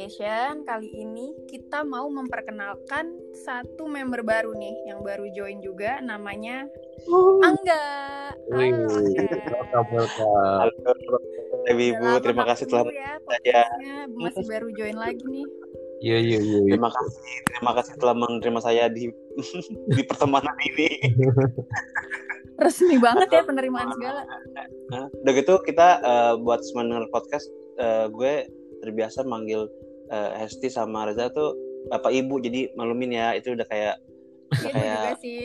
Vacation. Kali ini kita mau memperkenalkan satu member baru nih, yang baru join juga, namanya Angga. Halo Angga. Halo, Ibu. Terima kasih telah ya. Masih baru join lagi nih. Iya iya iya. Terima kasih, terima kasih telah menerima saya di di pertemanan ini. Resmi banget ya penerimaan segala. Nah, udah gitu kita uh, buat semendengar podcast, uh, gue terbiasa manggil uh, Hesti sama Reza tuh bapak ibu, jadi malumin ya itu udah kayak Iya kayak juga sih.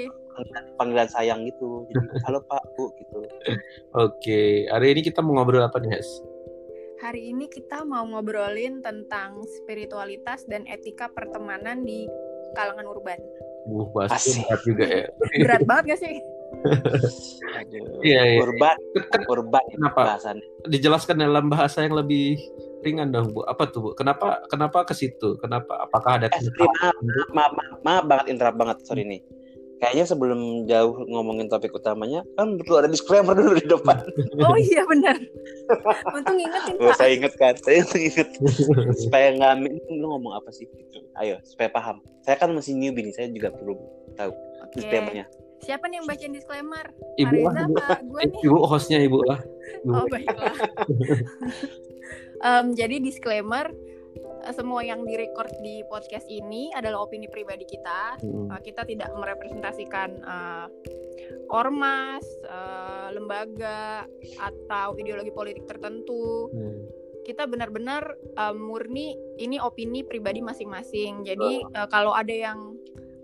panggilan sayang gitu. Jadi halo Pak Bu gitu. Oke, hari ini kita mau ngobrol apa nih, Hes? Hari ini kita mau ngobrolin tentang spiritualitas dan etika pertemanan di kalangan urban. Uh, Asik. berat juga ya. Berat banget gak sih? Iya, iya. Urban, urban Kenapa? bahasannya. dijelaskan dalam bahasa yang lebih ringan dong, Bu. Apa tuh, Bu? Kenapa kenapa ke situ? Kenapa? Apakah ada Eh, sorry, maaf, maaf, maaf, maaf, banget interrupt banget, sorry nih. Kayaknya sebelum jauh ngomongin topik utamanya, kan perlu ada disclaimer dulu di depan. Oh iya benar. Untung ingetin Oh, Pak. saya inget kan, saya inget supaya nggak lu ngomong apa sih gitu. Ayo, supaya paham. Saya kan masih newbie nih, saya juga perlu tahu Oke. disclaimernya. Siapa nih yang bacain disclaimer? Ibu lah, Reza Ibu. apa gue nih? Ibu hostnya Ibu lah. Ibu. Oh baiklah. Em, jadi disclaimer eh, semua yang direcord di podcast ini adalah opini pribadi kita. Hmm. Eh, kita tidak merepresentasikan eh, ormas, eh, lembaga atau ideologi politik tertentu. Hmm. Kita benar-benar eh, murni ini opini pribadi masing-masing. Jadi eh, kalau ada yang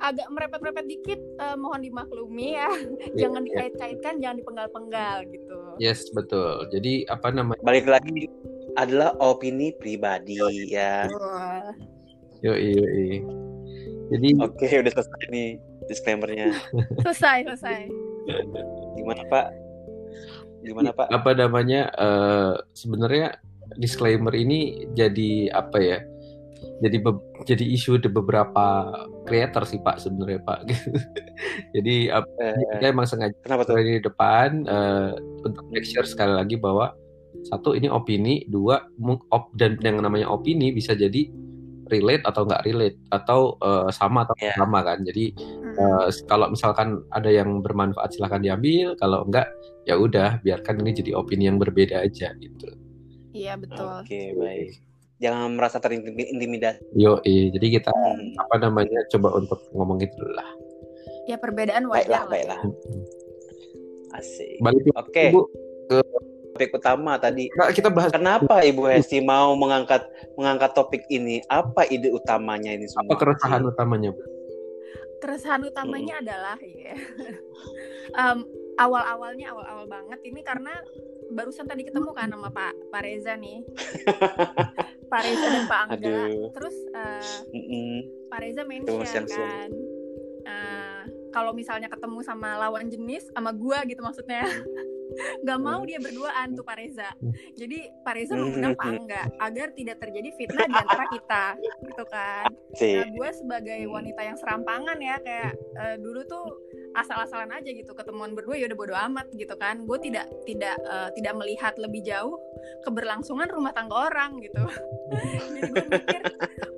agak merepet-repet dikit, eh, mohon dimaklumi ya. jangan Iya. dikait-kaitkan, jangan dipenggal-penggal gitu. Yes, betul. Jadi apa namanya? Balik lagi adalah opini pribadi ya. Wah. Yo yo Jadi Oke, udah selesai nih disclaimernya. Selesai, selesai. Gimana Pak? Gimana Pak? apa namanya? eh, sebenarnya disclaimer ini jadi apa ya? Jadi be- jadi isu di beberapa creator sih Pak sebenarnya Pak. jadi apa Eh, kita emang sengaja kenapa tuh? dari depan eh, untuk make sure sekali lagi bahwa satu ini opini, dua op, dan yang namanya opini bisa jadi relate atau nggak relate atau eh, sama atau nggak sama kan. Jadi eh, kalau misalkan ada yang bermanfaat silahkan diambil, kalau enggak ya udah biarkan ini jadi opini yang berbeda aja gitu. Iya betul. Oke, baik. Jangan merasa terintimidasi. Yo, jadi kita Hmm, apa namanya coba untuk ngomong itu dulu lah. Ya perbedaan baiklah, wajar lah. baiklah. Hmm. Asik. Balik Oke, Ibu, topik utama tadi. Nggak, kita bahas Kenapa Ibu Hesti mau mengangkat mengangkat topik ini? Apa ide utamanya ini semua? apa keresahan utamanya, Bu? Keresahan utamanya adalah ya. em, awal-awalnya awal-awal banget ini karena barusan tadi ketemu kan sama Pak Pak Reza nih. Pak Reza dan Pak Angga. Aduh. Terus eh, Mm-mm. Pak Reza mention kan. eh, kalau misalnya ketemu sama lawan jenis sama gua gitu maksudnya. Nggak mau dia berduaan tuh Pak Reza. Jadi Pak Reza mengundang Pak Angga agar tidak terjadi fitnah di antara kita, gitu kan. Nah, gue sebagai wanita yang serampangan ya kayak eh, dulu tuh asal-asalan aja gitu ketemuan berdua ya udah bodo amat gitu kan. Gue tidak tidak eh, tidak melihat lebih jauh keberlangsungan rumah tangga orang gitu. Jadi gue mikir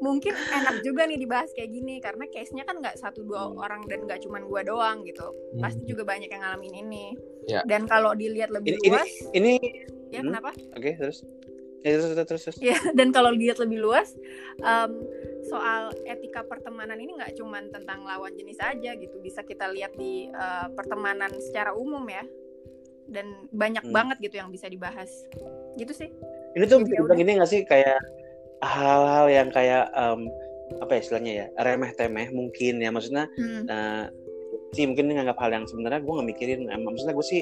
mungkin enak juga nih dibahas kayak gini karena case-nya kan nggak satu dua orang dan nggak cuman gue doang gitu. Pasti juga banyak yang ngalamin ini. Ya. Dan kalau dilihat lebih Ini ini luas, ini ya Hmm. kenapa? oke terus. Ya, terus terus terus. Ya, dan kalau dilihat lebih luas, em, soal etika pertemanan ini nggak cuma tentang lawan jenis aja gitu, bisa kita lihat di eh, pertemanan secara umum ya, dan banyak Hmm. banget gitu yang bisa dibahas, gitu sih. Ini tuh bisa ya ini nggak sih kayak hal-hal yang kayak em, apa ya istilahnya ya remeh temeh mungkin ya. Maksudnya Hmm. eh, sih mungkin ini nganggap hal yang sebenarnya gue nggak mikirin. Maksudnya gue sih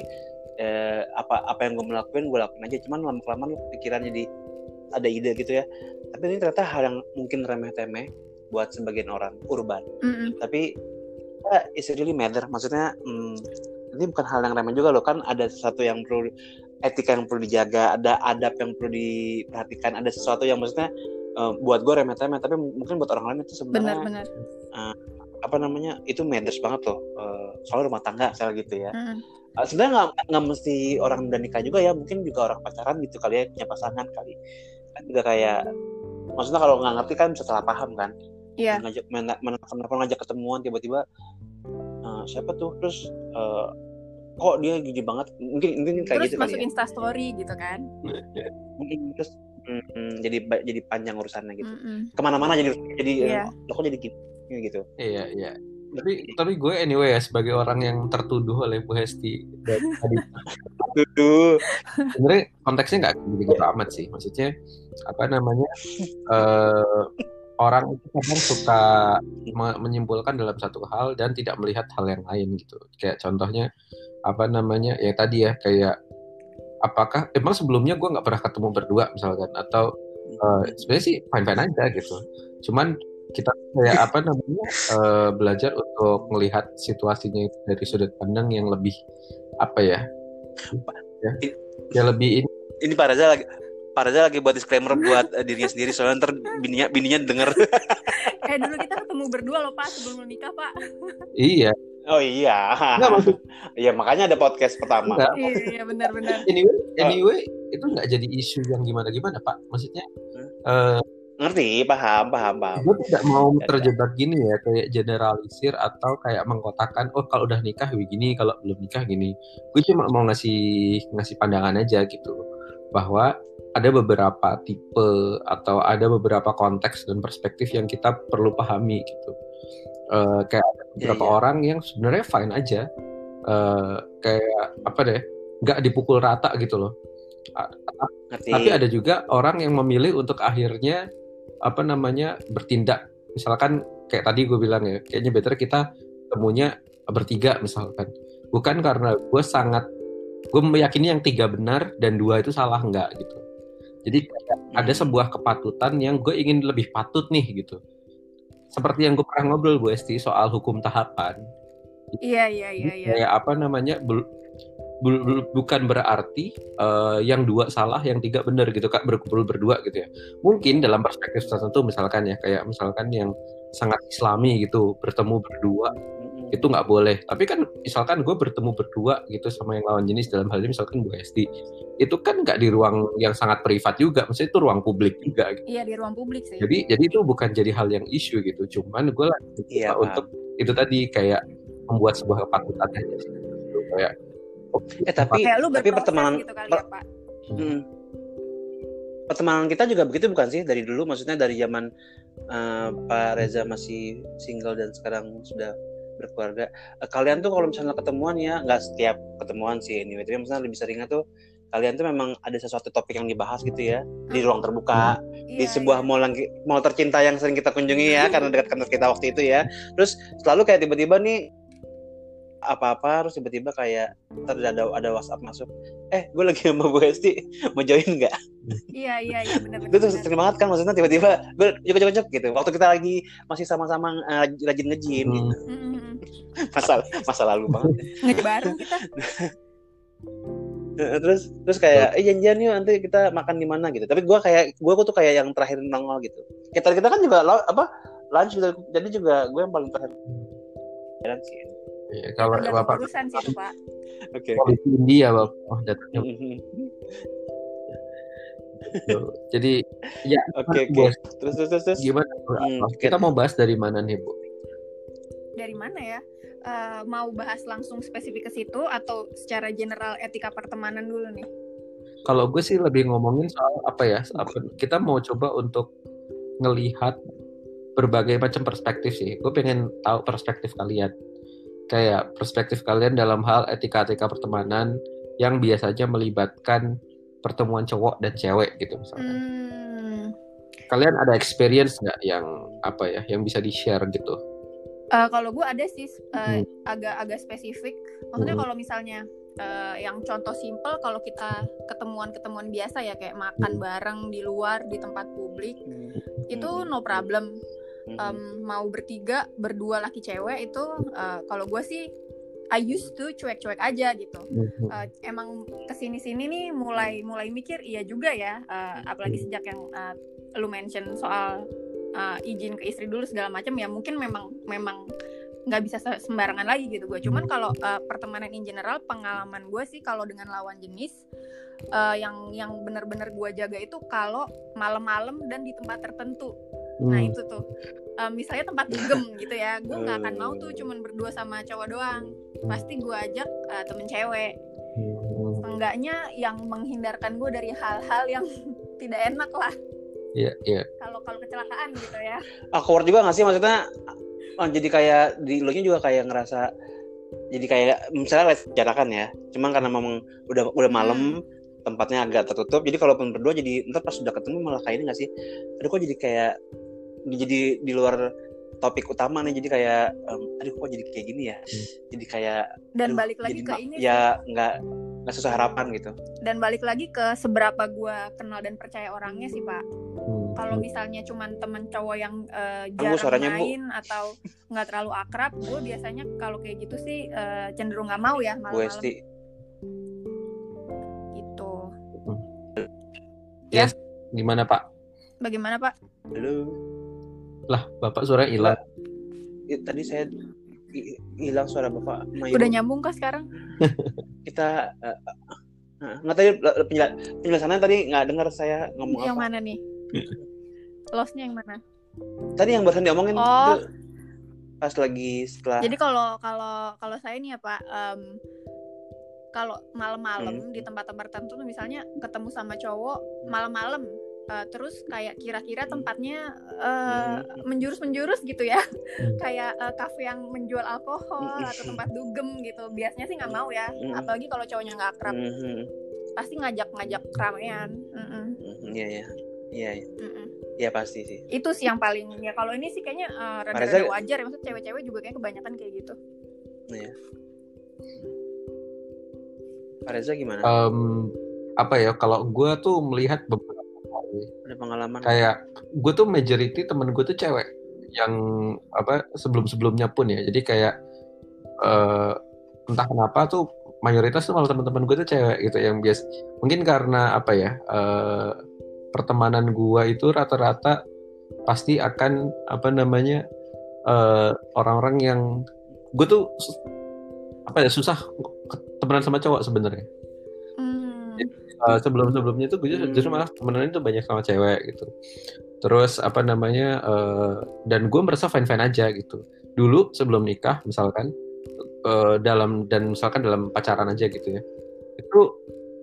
eh, apa apa yang gue melakukan gue lakuin aja. Cuman lama kelamaan pikiran jadi ada ide gitu ya. Tapi ini ternyata hal yang mungkin remeh temeh buat sebagian orang urban. Mm-mm. tapi ya, it's really matter. Maksudnya hmm, ini bukan hal yang remeh juga loh. Kan ada sesuatu yang perlu etika yang perlu dijaga ada adab yang perlu diperhatikan ada sesuatu yang maksudnya eh, buat gue remeh temeh tapi mungkin buat orang lain itu sebenarnya Benar-benar. apa namanya itu matters banget loh eh, soal rumah tangga misalnya gitu ya Mm. uh, sebenarnya nggak mesti orang udah nikah juga ya mungkin juga orang pacaran gitu kali ya punya pasangan kali kan juga kayak maksudnya kalau nggak ngerti kan bisa salah paham kan Iya. ngajak kenapa ngajak ketemuan tiba-tiba uh, siapa tuh terus uh, kok dia gini banget mungkin mungkin kayak Terus gitu kali masuk ya Insta Story gitu kan. mungkin terus mm, mm, jadi jadi panjang urusannya gitu Mm-mm. ke mana-mana jadi jadi Iya. lo kok jadi gini gitu Iya, iya. Tapi tapi gue anyway ya sebagai orang yang tertuduh oleh Bu Hesti dari tadi Duh. sebenarnya konteksnya nggak begitu amat sih. Maksudnya apa namanya eh, orang itu kadang suka me- menyimpulkan dalam satu hal dan tidak melihat hal yang lain gitu. Kayak contohnya apa namanya ya tadi ya kayak apakah emang sebelumnya gue nggak pernah ketemu berdua misalkan atau eh, sebenarnya sih fine fine aja gitu. Cuman kita kayak apa namanya eh, belajar untuk melihat situasinya itu dari sudut pandang yang lebih apa ya ya, ya lebih ini ini Pak Reza lagi Pak Reza lagi buat disclaimer buat eh, dirinya sendiri soalnya ntar bininya bininya denger. Eh dulu kita ketemu berdua loh Pak sebelum menikah Pak. iya. Oh iya. Maksud- iya makanya ada podcast pertama. Iya iya benar-benar. anyway anyway itu nggak jadi isu yang gimana gimana pak? Maksudnya eh ngerti? Paham paham paham. gue tidak mau terjebak gini ya kayak generalisir atau kayak mengkotakkan oh kalau udah nikah begini kalau belum nikah gini. Gue cuma mau ngasih ngasih pandangan aja gitu bahwa ada beberapa tipe atau ada beberapa konteks dan perspektif yang kita perlu pahami gitu Eh, kayak ada beberapa iya. orang yang sebenarnya fine aja Eh, kayak apa deh nggak dipukul rata gitu loh ngerti tapi ada juga orang yang memilih untuk akhirnya apa namanya bertindak. Misalkan kayak tadi gue bilang ya, kayaknya better kita temunya bertiga misalkan. Bukan karena gue sangat gue meyakini yang tiga benar dan dua itu salah enggak gitu. Jadi kayak ada Hmm. sebuah kepatutan yang gue ingin lebih patut nih gitu. Seperti yang gue pernah ngobrol Bu Esti soal hukum tahapan. Iya iya iya iya. Kayak apa namanya bel- bel- bel- bukan berarti eh, yang dua salah, yang tiga benar gitu kak berkumpul berdua gitu ya. Mungkin dalam perspektif tertentu misalkan ya kayak misalkan yang sangat Islami gitu bertemu berdua. Itu nggak boleh. Tapi kan misalkan gue bertemu berdua gitu sama yang lawan jenis dalam hal ini misalkan Bu Esti itu kan nggak di ruang yang sangat privat juga, maksudnya itu ruang publik juga. Gitu. Iya di ruang publik sih. Jadi jadi itu bukan jadi hal yang isu gitu. Cuman gue lagi coba Iya, untuk itu tadi kayak membuat sebuah kepatutan aja sih. Gitu, kayak eh tapi Kayak lu tapi pertemanan gitu kali per- ya Pak. Mm. pertemanan kita juga begitu bukan sih dari dulu maksudnya dari zaman eh, Pak Reza masih single dan sekarang sudah berkeluarga. Eh, kalian tuh kalau misalnya ketemuan ya nggak setiap ketemuan sih anyway. Tapi misalnya lebih seringnya tuh kalian tuh memang ada sesuatu topik yang dibahas gitu ya di ruang terbuka di Iya, sebuah iya. mall yang mall tercinta yang sering kita kunjungi ya karena dekat kantor kita waktu itu ya. Terus selalu kayak tiba-tiba nih apa-apa terus tiba-tiba kayak ntar ada ada WhatsApp masuk eh gue lagi sama Bu Hesti mau join nggak? Iya iya iya benar itu tuh benar. sering banget kan maksudnya tiba-tiba gue jok-jok gitu waktu kita lagi masih sama-sama eh, rajin nge-gym Hmm. gitu. Masa masa lalu banget. Nge bareng kita. Terus terus kayak eh janjian yuk nanti kita makan di mana? gitu. Tapi gue kayak gue tuh kayak yang terakhir nongol gitu. Kita kita kan juga apa lunch gitu. Jadi juga gue yang paling terakhir. Sih ya, kalau Tergantung bapak urusan sih itu Pak. oke polisi India bapak oh, datangnya Mhm. gitu. Jadi ya oke oke Bos, terus terus terus gimana? Hmm, Kita mau bahas dari mana nih bu? Dari mana ya? Eh, mau bahas langsung spesifik ke situ atau secara general etika pertemanan dulu nih? Kalau gue sih lebih ngomongin soal apa ya? apa- kita mau coba untuk ngelihat berbagai macam perspektif sih. Gue pengen tahu perspektif kalian. Kayak perspektif kalian dalam hal etika-etika pertemanan yang biasanya melibatkan pertemuan cowok dan cewek gitu misalnya. Hmm. Kalian ada experience nggak yang apa ya? Yang bisa di share gitu? Eh, kalau gue ada sih Hmm. eh, agak-agak spesifik. Maksudnya Hmm. kalau misalnya eh, yang contoh simple kalau kita ketemuan-ketemuan biasa ya kayak makan Hmm. bareng di luar di tempat publik itu no problem. Em, mau bertiga, berdua laki cewek itu eh, kalau gue sih I used to cuek-cuek aja gitu. Eh, emang ke sini-sini nih mulai mulai mikir iya juga ya. eh, apalagi sejak yang eh, lu mention soal eh, izin ke istri dulu segala macam ya mungkin memang memang nggak bisa sembarangan lagi gitu gue cuman kalau uh, pertemanan in general pengalaman gue sih kalau dengan lawan jenis uh, yang yang benar-benar gue jaga itu kalau malam-malam dan di tempat tertentu hmm. nah itu tuh uh, misalnya tempat dugem gitu ya gue nggak akan mau tuh cuman berdua sama cowok doang pasti gue ajak uh, temen cewek hmm. enggaknya yang menghindarkan gue dari hal-hal yang tidak enak lah Iya, yeah, iya. Yeah. Kalau kalau kecelakaan gitu ya. Awkward juga nggak sih maksudnya oh, jadi kayak di lo juga kayak ngerasa jadi kayak misalnya les jarakan ya cuma karena memang udah udah malam hmm. tempatnya agak tertutup jadi kalaupun berdua jadi ntar pas sudah ketemu malah kayak ini gak sih aduh kok jadi kayak jadi di luar topik utama nih jadi kayak um, aduh kok jadi kayak gini ya hmm. jadi kayak dan aduh, balik lagi ke ini ya nggak nggak sesuai harapan gitu dan balik lagi ke seberapa gue kenal dan percaya orangnya sih pak hmm. kalau misalnya cuman temen cowok yang uh, jarang main bu. atau nggak terlalu akrab gue biasanya kalau kayak gitu sih uh, cenderung nggak mau ya malam-malam gitu hmm. ya yes. gimana pak bagaimana pak halo lah bapak suara hilang tadi saya hilang suara bapak Mayu. Udah nyambung kah sekarang? Kita uh, nggak tadi penjelasannya tadi nggak dengar saya ngomong yang apa. mana nih? Lossnya yang mana? Tadi yang barusan diomongin oh. itu pas lagi setelah. Jadi kalau kalau kalau saya nih ya Pak, um, kalau malam-malam hmm. di tempat-tempat tertentu misalnya ketemu sama cowok malam-malam uh, terus kayak kira-kira tempatnya uh, menjurus-menjurus gitu ya. Hmm. kayak uh, kafe yang menjual alkohol atau tempat dugem gitu. Biasanya sih nggak mau ya. Apalagi kalau cowoknya nggak akrab. Pasti ngajak-ngajak keramaian iya iya. Iya iya. Pasti sih. Itu sih yang paling ya kalau ini sih kayaknya uh, rada-rada wajar ya. Maksud cewek-cewek juga kayak kebanyakan kayak gitu. Iya. Pak Reza gimana? Um, apa ya kalau gue tuh melihat beberapa ada pengalaman. Kayak gue tuh majority temen gue tuh cewek yang apa sebelum sebelumnya pun ya. Jadi kayak uh, entah kenapa tuh mayoritas tuh malah teman-teman gue tuh cewek gitu yang biasa mungkin karena apa ya uh, pertemanan gue itu rata-rata pasti akan apa namanya eh, orang-orang yang gue tuh apa ya susah temenan sama cowok sebenarnya uh, sebelum sebelumnya tuh gue justru malah temenan itu banyak sama cewek gitu. Terus apa namanya uh, dan gue merasa fine fine aja gitu. Dulu sebelum nikah misalkan uh, dalam dan misalkan dalam pacaran aja gitu ya. Itu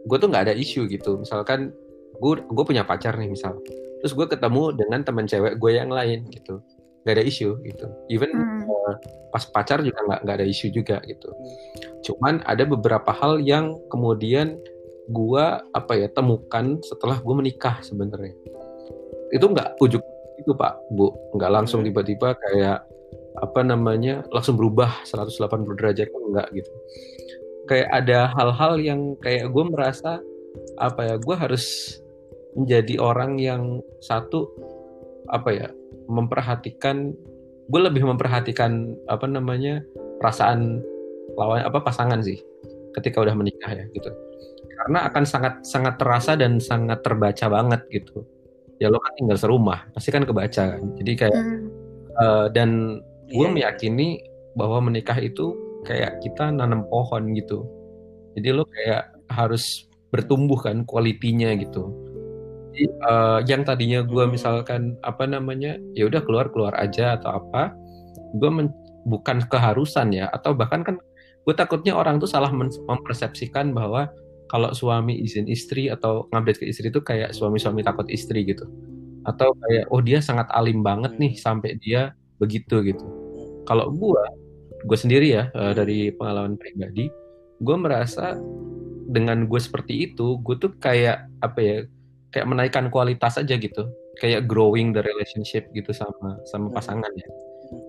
gue tuh nggak ada isu gitu. Misalkan gue gue punya pacar nih misal. Terus gue ketemu dengan teman cewek gue yang lain gitu. Nggak ada isu gitu. Even hmm. uh, pas pacar juga nggak nggak ada isu juga gitu. Cuman ada beberapa hal yang kemudian gua apa ya temukan setelah gue menikah sebenarnya. Itu nggak ujuk itu pak. Bu nggak langsung hmm. tiba-tiba kayak apa namanya langsung berubah 180 derajat kan enggak gitu. Kayak ada hal-hal yang kayak gue merasa apa ya gue harus menjadi orang yang satu apa ya memperhatikan gue lebih memperhatikan apa namanya perasaan lawan apa pasangan sih ketika udah menikah ya gitu karena akan sangat sangat terasa dan sangat terbaca banget gitu ya lo kan tinggal serumah pasti kan kebaca kan jadi kayak hmm. uh, dan gue yeah. Iya. meyakini bahwa menikah itu kayak kita nanam pohon gitu jadi lo kayak harus bertumbuh kan kualitinya gitu jadi uh, yang tadinya gue misalkan apa namanya ya udah keluar keluar aja atau apa gue bukan keharusan ya atau bahkan kan gue takutnya orang tuh salah mempersepsikan bahwa kalau suami izin istri atau ngupdate ke istri itu kayak suami-suami takut istri gitu. Atau kayak oh dia sangat alim banget nih sampai dia begitu gitu. Kalau gue gue sendiri ya uh, dari pengalaman pribadi gue merasa dengan gue seperti itu gue tuh kayak apa ya kayak menaikkan kualitas aja gitu. Kayak growing the relationship gitu sama sama hmm. pasangan ya.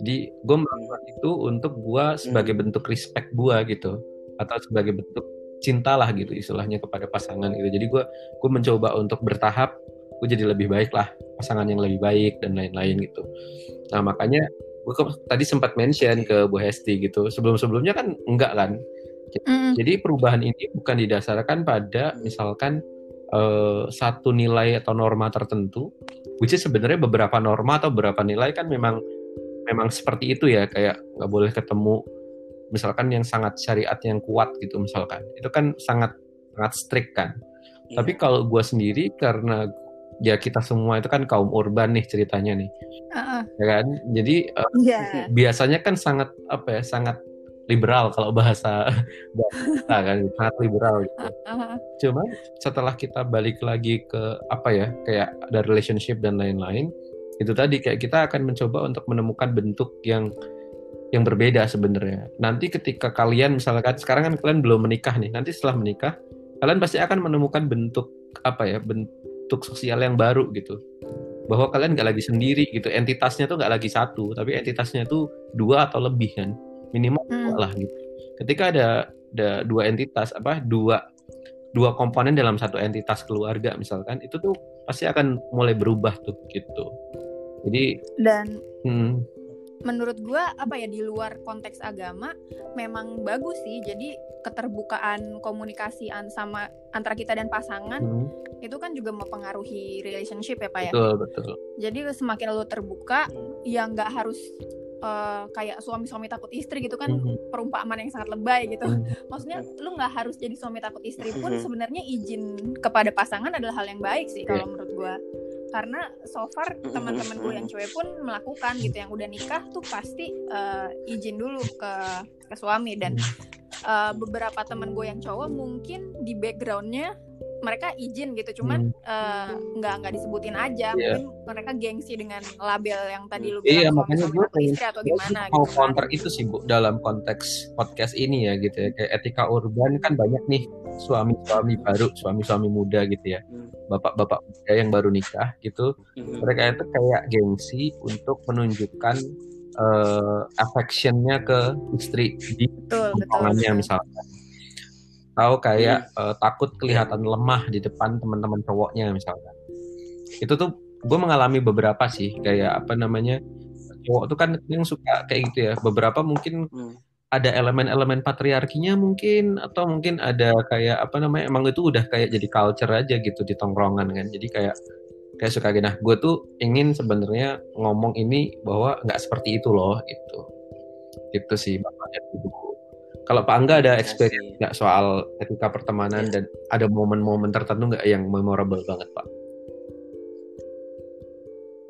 Jadi gue melakukan itu untuk gue sebagai hmm. bentuk respect gue gitu. Atau sebagai bentuk cintalah gitu istilahnya kepada pasangan gitu. Jadi gue gue mencoba untuk bertahap gue jadi lebih baik lah pasangan yang lebih baik dan lain-lain gitu. Nah makanya gue tadi sempat mention ke Bu Hesti gitu sebelum sebelumnya kan enggak kan? Mm. jadi perubahan ini bukan didasarkan pada misalkan uh, satu nilai atau norma tertentu which is sebenarnya beberapa norma atau beberapa nilai kan memang memang seperti itu ya kayak nggak boleh ketemu misalkan yang sangat syariat yang kuat gitu misalkan itu kan sangat sangat strict kan Iya. tapi kalau gue sendiri karena ya kita semua itu kan kaum urban nih ceritanya nih Heeh. ya kan jadi eh, Iya. biasanya kan sangat apa ya sangat liberal kalau bahasa bahasa kan sangat liberal gitu Heeh. Cuman setelah kita balik lagi ke apa ya, kayak ada relationship dan lain-lain, itu tadi kayak kita akan mencoba untuk menemukan bentuk yang yang berbeda sebenarnya. Nanti ketika kalian misalkan sekarang kan kalian belum menikah nih, nanti setelah menikah kalian pasti akan menemukan bentuk apa ya, bentuk sosial yang baru gitu. Bahwa kalian nggak lagi sendiri gitu, entitasnya tuh nggak lagi satu, tapi entitasnya tuh dua atau lebih kan, minimal dua Hmm. lah gitu. Ketika ada ada dua entitas apa dua dua komponen dalam satu entitas keluarga misalkan itu tuh pasti akan mulai berubah tuh gitu jadi Dan hmm, menurut gua apa ya di luar konteks agama memang bagus sih. Jadi keterbukaan komunikasi an- sama antara kita dan pasangan hmm, itu kan juga mempengaruhi relationship ya pak ya. betul betul Jadi semakin lo terbuka, Hmm. ya nggak harus eh, kayak suami-suami takut istri gitu kan Mhm. perumpamaan yang sangat lebay gitu. Mhm. Maksudnya lu nggak harus jadi suami takut istri pun Mhm. sebenarnya izin kepada pasangan adalah hal yang baik sih kalau menurut gua. Karena so far teman-teman gue yang cewek pun melakukan gitu. Yang udah nikah tuh pasti eh, izin dulu ke ke suami. Dan eh, beberapa teman gue yang cowok mungkin di backgroundnya mereka izin gitu. Cuman eh, nggak nggak disebutin aja. Iya. mungkin mereka gengsi dengan label yang tadi lu Iya, bilang makanya suami gue takut pengen- istri atau Gue gimana mau gitu kan. counter itu sih bu dalam konteks podcast ini ya gitu ya. Kayak etika urban kan banyak nih suami-suami baru suami-suami muda gitu ya. Hmm. Bapak-bapak muda yang baru nikah gitu Mhm. mereka itu kayak gengsi untuk menunjukkan eh, affectionnya ke istri di betul betul, tongkrongannya betul. misalkan atau kayak eh, takut kelihatan lemah di depan teman-teman cowoknya misalkan itu tuh gue mengalami beberapa sih kayak apa namanya cowok tuh kan yang suka kayak gitu ya beberapa mungkin Hmm. Ada elemen-elemen patriarkinya mungkin atau mungkin ada kayak apa namanya emang itu udah kayak jadi culture aja gitu di tongkrongan kan. Jadi kayak kayak suka gini. Nah gue tuh ingin sebenarnya ngomong ini bahwa nggak seperti itu loh gitu. Itu sih makanya dulu. Kalau Pak Angga ada Iya experience nggak soal etika pertemanan Iya. dan ada momen-momen tertentu nggak yang memorable banget Pak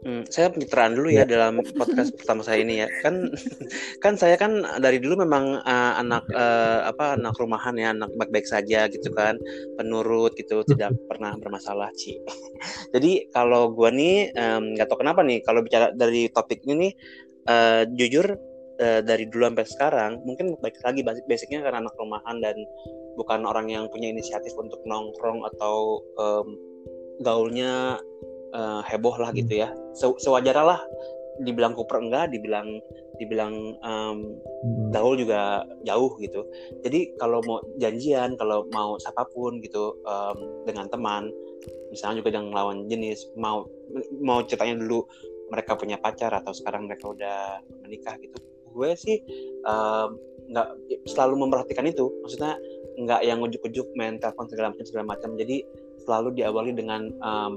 Hmm, saya pencitraan dulu ya dalam podcast pertama saya ini ya. Kan kan saya kan dari dulu memang eh, anak eh, apa anak rumahan ya, anak baik-baik saja gitu kan, penurut gitu, tidak pernah bermasalah, Ci. Jadi kalau gua nih nggak tahu kenapa nih kalau bicara dari topik ini nih eh, jujur eh, dari dulu sampai sekarang mungkin baik lagi basic basicnya karena anak rumahan dan bukan orang yang punya inisiatif untuk nongkrong atau em, gaulnya eh, heboh lah gitu ya. Se- sewajarnya lah dibilang kuper enggak dibilang dibilang em, Hmm. gaul juga jauh gitu. Jadi kalau mau janjian kalau mau siapa pun gitu em, dengan teman misalnya juga yang lawan jenis mau mau ceritanya dulu mereka punya pacar atau sekarang mereka udah menikah gitu gue sih nggak selalu memperhatikan itu. Maksudnya nggak yang ujuk-ujuk main telepon segala macam segala macam. Jadi selalu diawali dengan em,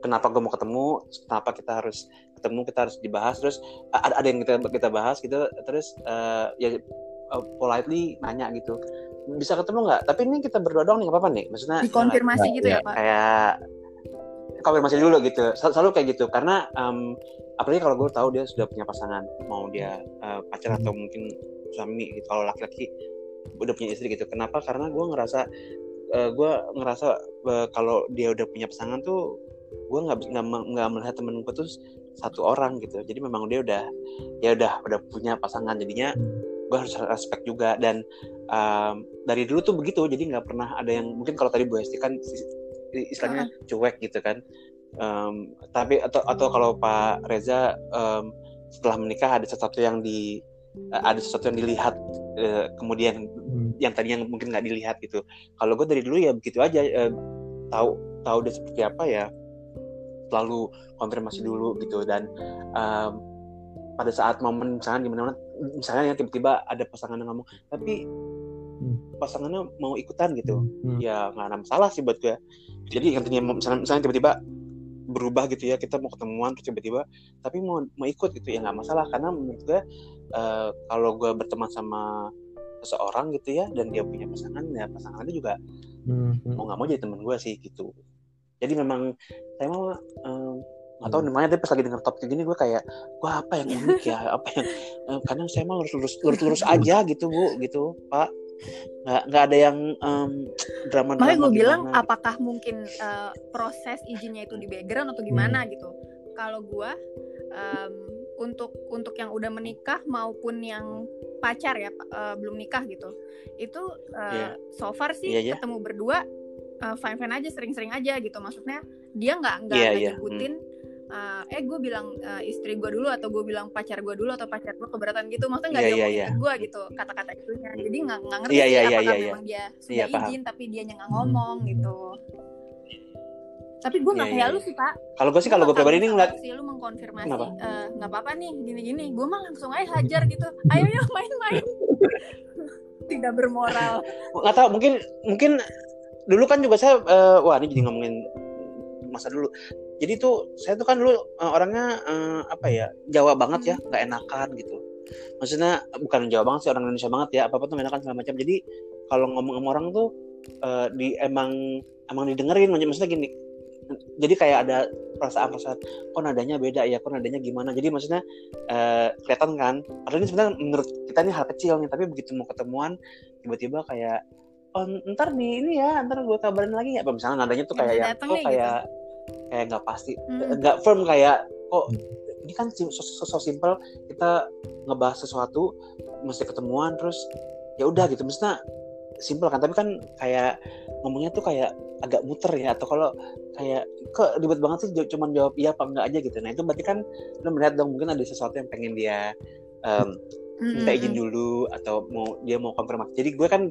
kenapa gue mau ketemu kenapa kita harus ketemu kita harus dibahas terus ada ada yang kita kita bahas gitu terus eh, ya eh, politely nanya gitu bisa ketemu nggak? Tapi ini kita berdua doang nih nggak apa-apa nih maksudnya dikonfirmasi Nah, gitu ya, ya. pak? Kayak konfirmasi dulu gitu Sel- selalu kayak gitu karena em, apalagi kalau gue tahu dia sudah punya pasangan mau dia eh, pacar atau mungkin suami gitu kalau laki-laki udah punya istri gitu kenapa? Karena gue ngerasa eh, gue ngerasa eh, kalau dia udah punya pasangan tuh gue nggak nggak me- nggak melihat temen gue tuh satu orang gitu. Jadi memang dia udah ya udah udah punya pasangan. Jadinya gue harus respect juga. Dan em, dari dulu tuh begitu. Jadi nggak pernah ada yang mungkin kalau tadi Bu Hesti kan is- istilahnya cuek gitu kan. Em, tapi atau atau kalau Pak Reza em, setelah menikah ada sesuatu yang di ada sesuatu yang dilihat eh, kemudian Hmm. yang tadinya mungkin nggak dilihat gitu. Kalau gue dari dulu ya begitu aja eh, tahu tahu dia seperti apa ya selalu konfirmasi dulu gitu dan em, pada saat momen misalnya di mana misalnya yang tiba-tiba ada pasangan yang ngomong tapi Hmm. pasangannya mau ikutan gitu Hmm. ya nggak ada masalah sih buat gue jadi mau- misalnya, misalnya tiba-tiba berubah gitu ya kita mau ketemuan terus tiba-tiba tapi mau mau ikut gitu ya nggak masalah karena menurut gue uh, kalau gue berteman sama seseorang gitu ya dan dia punya pasangan ya pasangan itu juga hmm. mau nggak mau jadi teman gue sih gitu jadi memang saya mau um, atau hmm. namanya tapi pas lagi denger topik gini gue kayak gue apa yang unik ya apa yang uh, kadang saya mau lurus lurus lurus lurus aja gitu bu gitu pak nggak nggak ada yang um, drama drama makanya gue bilang gitu. apakah mungkin uh, proses izinnya itu di background atau gimana hmm. gitu kalau gue um, untuk untuk yang udah menikah maupun yang pacar ya uh, belum nikah gitu itu uh, yeah. so far sih yeah, yeah. ketemu berdua uh, fine fine aja sering-sering aja gitu. Maksudnya dia nggak nggak yeah, yeah. ngikutin hmm. uh, eh gue bilang uh, istri gue dulu atau gue bilang pacar gue dulu atau pacar gue keberatan gitu. Maksudnya nggak yeah, yeah, yeah. gue gitu kata-kata itunya. Jadi nggak nggak ngerti yeah, yeah, apakah yeah, memang dia sudah yeah, izin paham. tapi dia nggak ngomong gitu. Tapi gue nggak yeah, kayak yeah. lu sih pak. Kalau gue sih kalau gue pribadi ini ngeliat sih lu mengkonfirmasi nggak uh, apa-apa nih gini-gini. Gue mah langsung aja hajar gitu. Ayo ya main-main. Tidak bermoral. Nggak tahu mungkin mungkin dulu kan juga saya uh, wah ini jadi ngomongin masa dulu. Jadi tuh saya tuh kan dulu uh, orangnya uh, apa ya Jawa banget ya nggak enakan gitu. Maksudnya bukan Jawa banget sih orang Indonesia banget ya apa apa tuh enakan segala macam. Jadi kalau ngomong sama orang tuh uh, di emang emang didengerin maksudnya gini. Jadi kayak ada perasaan-perasaan kok nadanya beda ya kok nadanya gimana. Jadi maksudnya uh, kelihatan kan. Padahal ini sebenarnya menurut kita ini hal kecil nih tapi begitu mau ketemuan tiba-tiba kayak oh ntar di ini ya ntar gue kabarin lagi ya misalnya nadanya tuh kayak ya, kok kayak gitu kayak nggak pasti hmm. nggak hmm. firm kayak kok ini kan so, so, so simple kita ngebahas sesuatu mesti ketemuan terus ya udah gitu misalnya simple kan tapi kan kayak ngomongnya tuh kayak agak muter ya atau kalau kayak kok ribet banget sih cuma jawab iya apa enggak aja gitu nah itu berarti kan lo melihat dong mungkin ada sesuatu yang pengen dia um, minta izin dulu atau mau dia mau konfirmasi. Jadi gue kan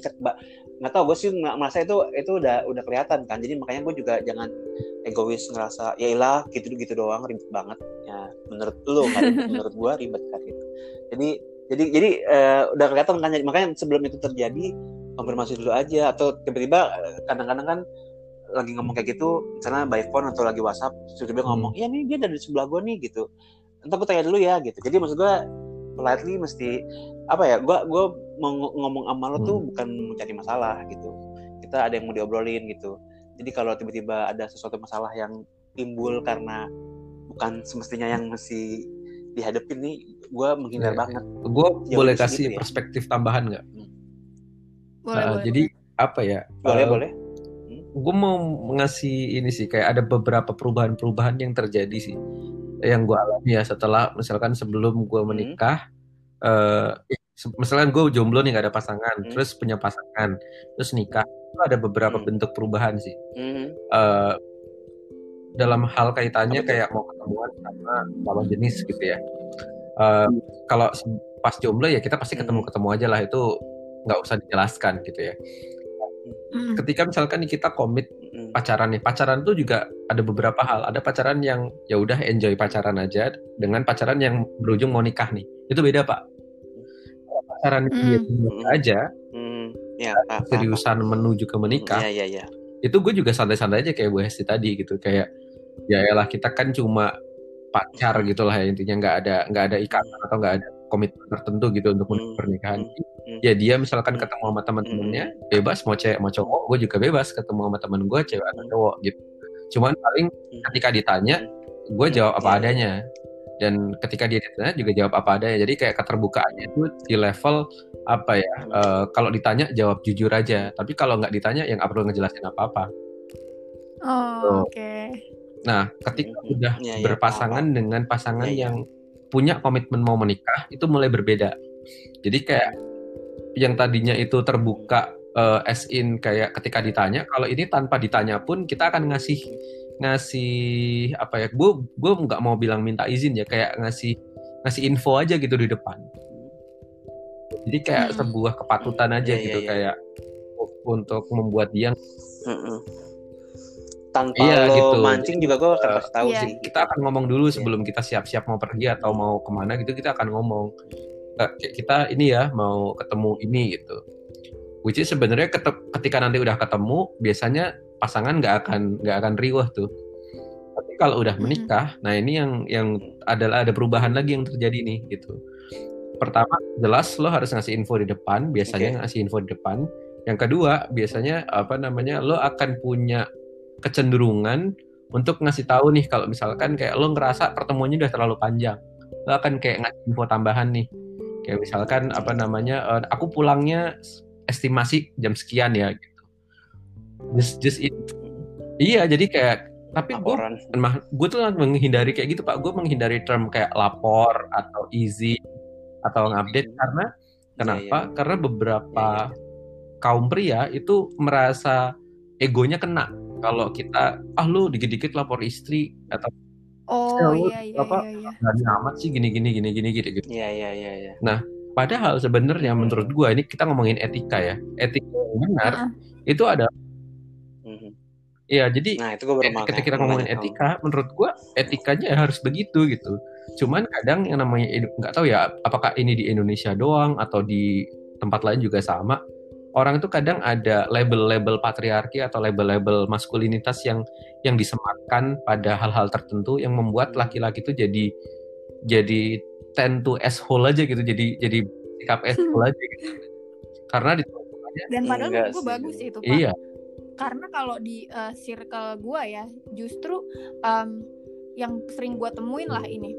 nggak tahu gue sih merasa itu itu udah udah kelihatan kan. Jadi makanya gue juga jangan egois ngerasa ya ilah gitu gitu doang ribet banget. Ya menurut lo kan menurut gue ribet kan gitu. Jadi jadi jadi uh, udah kelihatan kan. Makanya sebelum itu terjadi konfirmasi dulu aja. Atau tiba-tiba eh, kadang-kadang kan lagi ngomong kayak gitu misalnya by phone atau lagi WhatsApp tiba-tiba ngomong iya nih dia dari sebelah gue nih gitu. Entar gue tanya dulu ya gitu. Jadi maksud gue politely mesti apa ya gue gue mau ngomong sama lo tuh hmm. bukan mencari masalah gitu kita ada yang mau diobrolin gitu jadi kalau tiba-tiba ada sesuatu masalah yang timbul karena bukan semestinya yang mesti dihadapi nih gue menghindar ya, banget gue boleh kasih gitu ya. perspektif tambahan nggak hmm. boleh, nah, boleh, jadi apa ya boleh uh, boleh hmm? gue mau ngasih ini sih kayak ada beberapa perubahan-perubahan yang terjadi sih yang gue alami ya setelah misalkan sebelum gue hmm. menikah hmm. uh, misalkan gue jomblo nih gak ada pasangan hmm. terus punya pasangan terus nikah itu ada beberapa hmm. bentuk perubahan sih hmm. uh, dalam hal kaitannya kayak mau ketemuan sama lawan jenis gitu ya uh, hmm. kalau pas jomblo ya kita pasti ketemu ketemu aja lah itu nggak usah dijelaskan gitu ya hmm. ketika misalkan kita komit pacaran nih pacaran tuh juga ada beberapa hal ada pacaran yang ya udah enjoy pacaran aja dengan pacaran yang berujung mau nikah nih itu beda pak pacaran mm. aja mm. Ya, seriusan menuju ke menikah ya, ya, ya. itu gue juga santai-santai aja kayak Bu Hesti tadi gitu kayak ya lah kita kan cuma pacar gitu lah ya intinya nggak ada nggak ada ikatan atau nggak ada komitmen tertentu gitu untuk hmm. pernikahan hmm. ya dia misalkan hmm. ketemu sama teman-temannya hmm. bebas mau cewek mau cowok gue juga bebas ketemu sama teman gue cewek atau hmm. cowok gitu cuman paling hmm. ketika ditanya gue jawab apa iya. adanya dan ketika dia ditanya juga jawab apa adanya jadi kayak keterbukaannya itu di level apa ya uh, kalau ditanya jawab jujur aja tapi kalau nggak ditanya yang nggak perlu ngejelasin apa apa oh, oke okay. nah ketika udah ya, ya, berpasangan apa. dengan pasangan ya, ya. yang punya komitmen mau menikah itu mulai berbeda. Jadi kayak yang tadinya itu terbuka uh, as in kayak ketika ditanya, kalau ini tanpa ditanya pun kita akan ngasih ngasih apa ya? Gue gue nggak mau bilang minta izin ya, kayak ngasih ngasih info aja gitu di depan. Jadi kayak hmm. sebuah kepatutan aja yeah, gitu yeah, yeah. kayak untuk membuat dia hmm tanpa iya, lo gitu. mancing juga gue akan kasih tahu iya. sih. Kita akan ngomong dulu iya. sebelum kita siap-siap mau pergi atau mau ke mana gitu kita akan ngomong kita ini ya mau ketemu ini gitu. Which is sebenarnya ketika nanti udah ketemu biasanya pasangan nggak akan nggak akan riuh tuh. kalau udah menikah, nah ini yang yang adalah ada perubahan lagi yang terjadi nih gitu. Pertama, jelas lo harus ngasih info di depan, biasanya Oke. ngasih info di depan. Yang kedua, biasanya apa namanya? Lo akan punya kecenderungan untuk ngasih tahu nih kalau misalkan kayak lo ngerasa pertemuannya udah terlalu panjang. Lo akan kayak ngasih info tambahan nih. Kayak misalkan apa namanya? eh, aku pulangnya estimasi jam sekian ya gitu. Just just it. Iya, jadi kayak tapi gue gue tuh menghindari kayak gitu pak gue menghindari term kayak lapor atau easy atau ngupdate karena kenapa iya. karena beberapa Iya, iya. kaum pria itu merasa egonya kena kalau kita ah lu dikit-dikit lapor istri atau Oh Ya, iya iya apa? iya iya. amat sih gini gini gini gini gitu gitu Iya iya iya iya. padahal sebenarnya menurut gue ini kita ngomongin etika ya etika yang benar Heeh. itu ada Mhm. ya jadi Nah itu baru mau ketika kita ngomongin etika, menurut gua etikanya harus begitu gitu. Cuman kadang yang namanya nggak tahu ya, apakah ini di Indonesia doang atau di tempat lain juga sama. Orang itu kadang ada label-label patriarki atau label-label maskulinitas yang yang disematkan pada hal-hal tertentu yang membuat laki-laki itu jadi jadi tend to asshole aja gitu. Jadi jadi sikap asshole aja gitu. Karena di Dan padahal menurut gue sih. bagus itu pak. iya, Karena kalau di uh, circle gue ya, justru um, yang sering gue temuin lah ini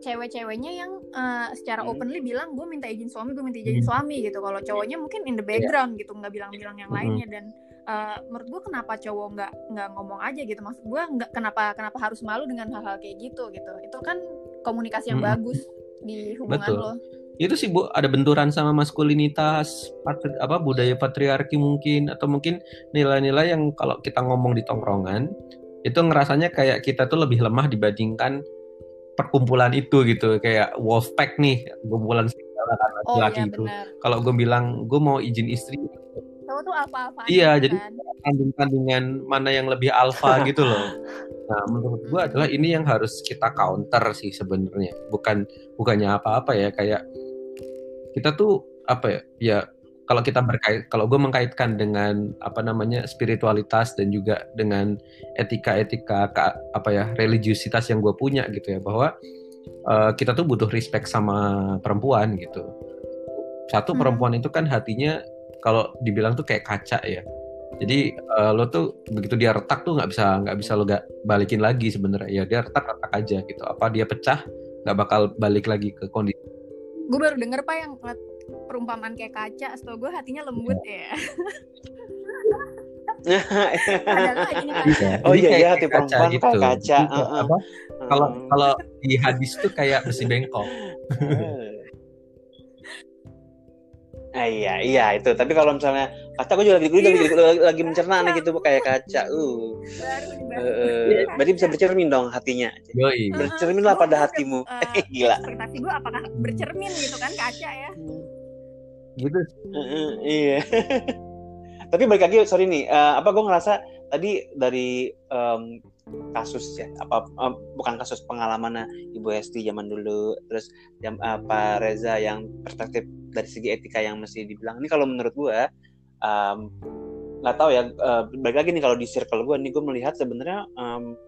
cewek-ceweknya yang uh, secara Hmm. openly bilang gue minta izin suami gue minta izin Hmm. suami gitu kalau cowoknya mungkin in the background gitu nggak bilang-bilang yang Hmm. lainnya dan uh, menurut gue kenapa cowok nggak nggak ngomong aja gitu maksud gue nggak kenapa kenapa harus malu dengan hal-hal kayak gitu gitu itu kan komunikasi yang Hmm. bagus di hubungan Betul. lo itu sih bu ada benturan sama maskulinitas patri- apa budaya patriarki mungkin atau mungkin nilai-nilai yang kalau kita ngomong di tongkrongan itu ngerasanya kayak kita tuh lebih lemah dibandingkan perkumpulan itu gitu kayak wolfpack nih kumpulan kan oh laki-laki iya itu. kalau gue bilang gue mau izin istri. Cowok tuh apa-apa Iya, jadi- kan? tanding-tandingan mana yang lebih alfa gitu loh. Nah menurut gue adalah ini yang harus kita counter sih sebenarnya. Bukan bukannya apa-apa ya kayak kita tuh apa ya ya kalau kita berkait kalau gue mengkaitkan dengan apa namanya spiritualitas dan juga dengan etika-etika ka- apa ya religiusitas yang gue punya gitu ya bahwa eh, kita tuh butuh respect sama perempuan gitu. Satu Hmm. perempuan itu kan hatinya kalau dibilang tuh kayak kaca ya. Jadi eh, lo tuh begitu dia retak tuh nggak bisa nggak bisa lo gak balikin lagi sebenarnya. Ya dia retak retak aja gitu. Apa dia pecah nggak bakal balik lagi ke kondisi gue baru denger pak yang perumpamaan kayak kaca setahu gue hatinya lembut ya. Kaca Iya, Oh iya, iya, hati perempuan kayak kaca, Jadi kayak heeh. apa, kalau kalau di hadis tuh kayak besi bengkok. Ah, iya iya itu. Tapi kalau misalnya kaca gue juga lagi lagi, lagi, lagi mencerna nih gitu kayak kaca uh. Baru nih, baru. Eh, berarti bisa bercermin dong hatinya. Yoi. Bercerminlah pada Gua- hatimu. Eh, gila. Ekspektasi gue apakah bercermin gitu kan kaca ya gitu iya. Tapi balik lagi sorry nih eh, apa gue ngerasa tadi dari em, kasus ya apa em, bukan kasus pengalaman ibu Hesti zaman dulu terus yang apa Reza yang perspektif dari segi etika yang mesti dibilang. Ini kalau menurut gue em, nggak tahu ya eh, balik lagi nih kalau di circle gue nih gue melihat sebenarnya em,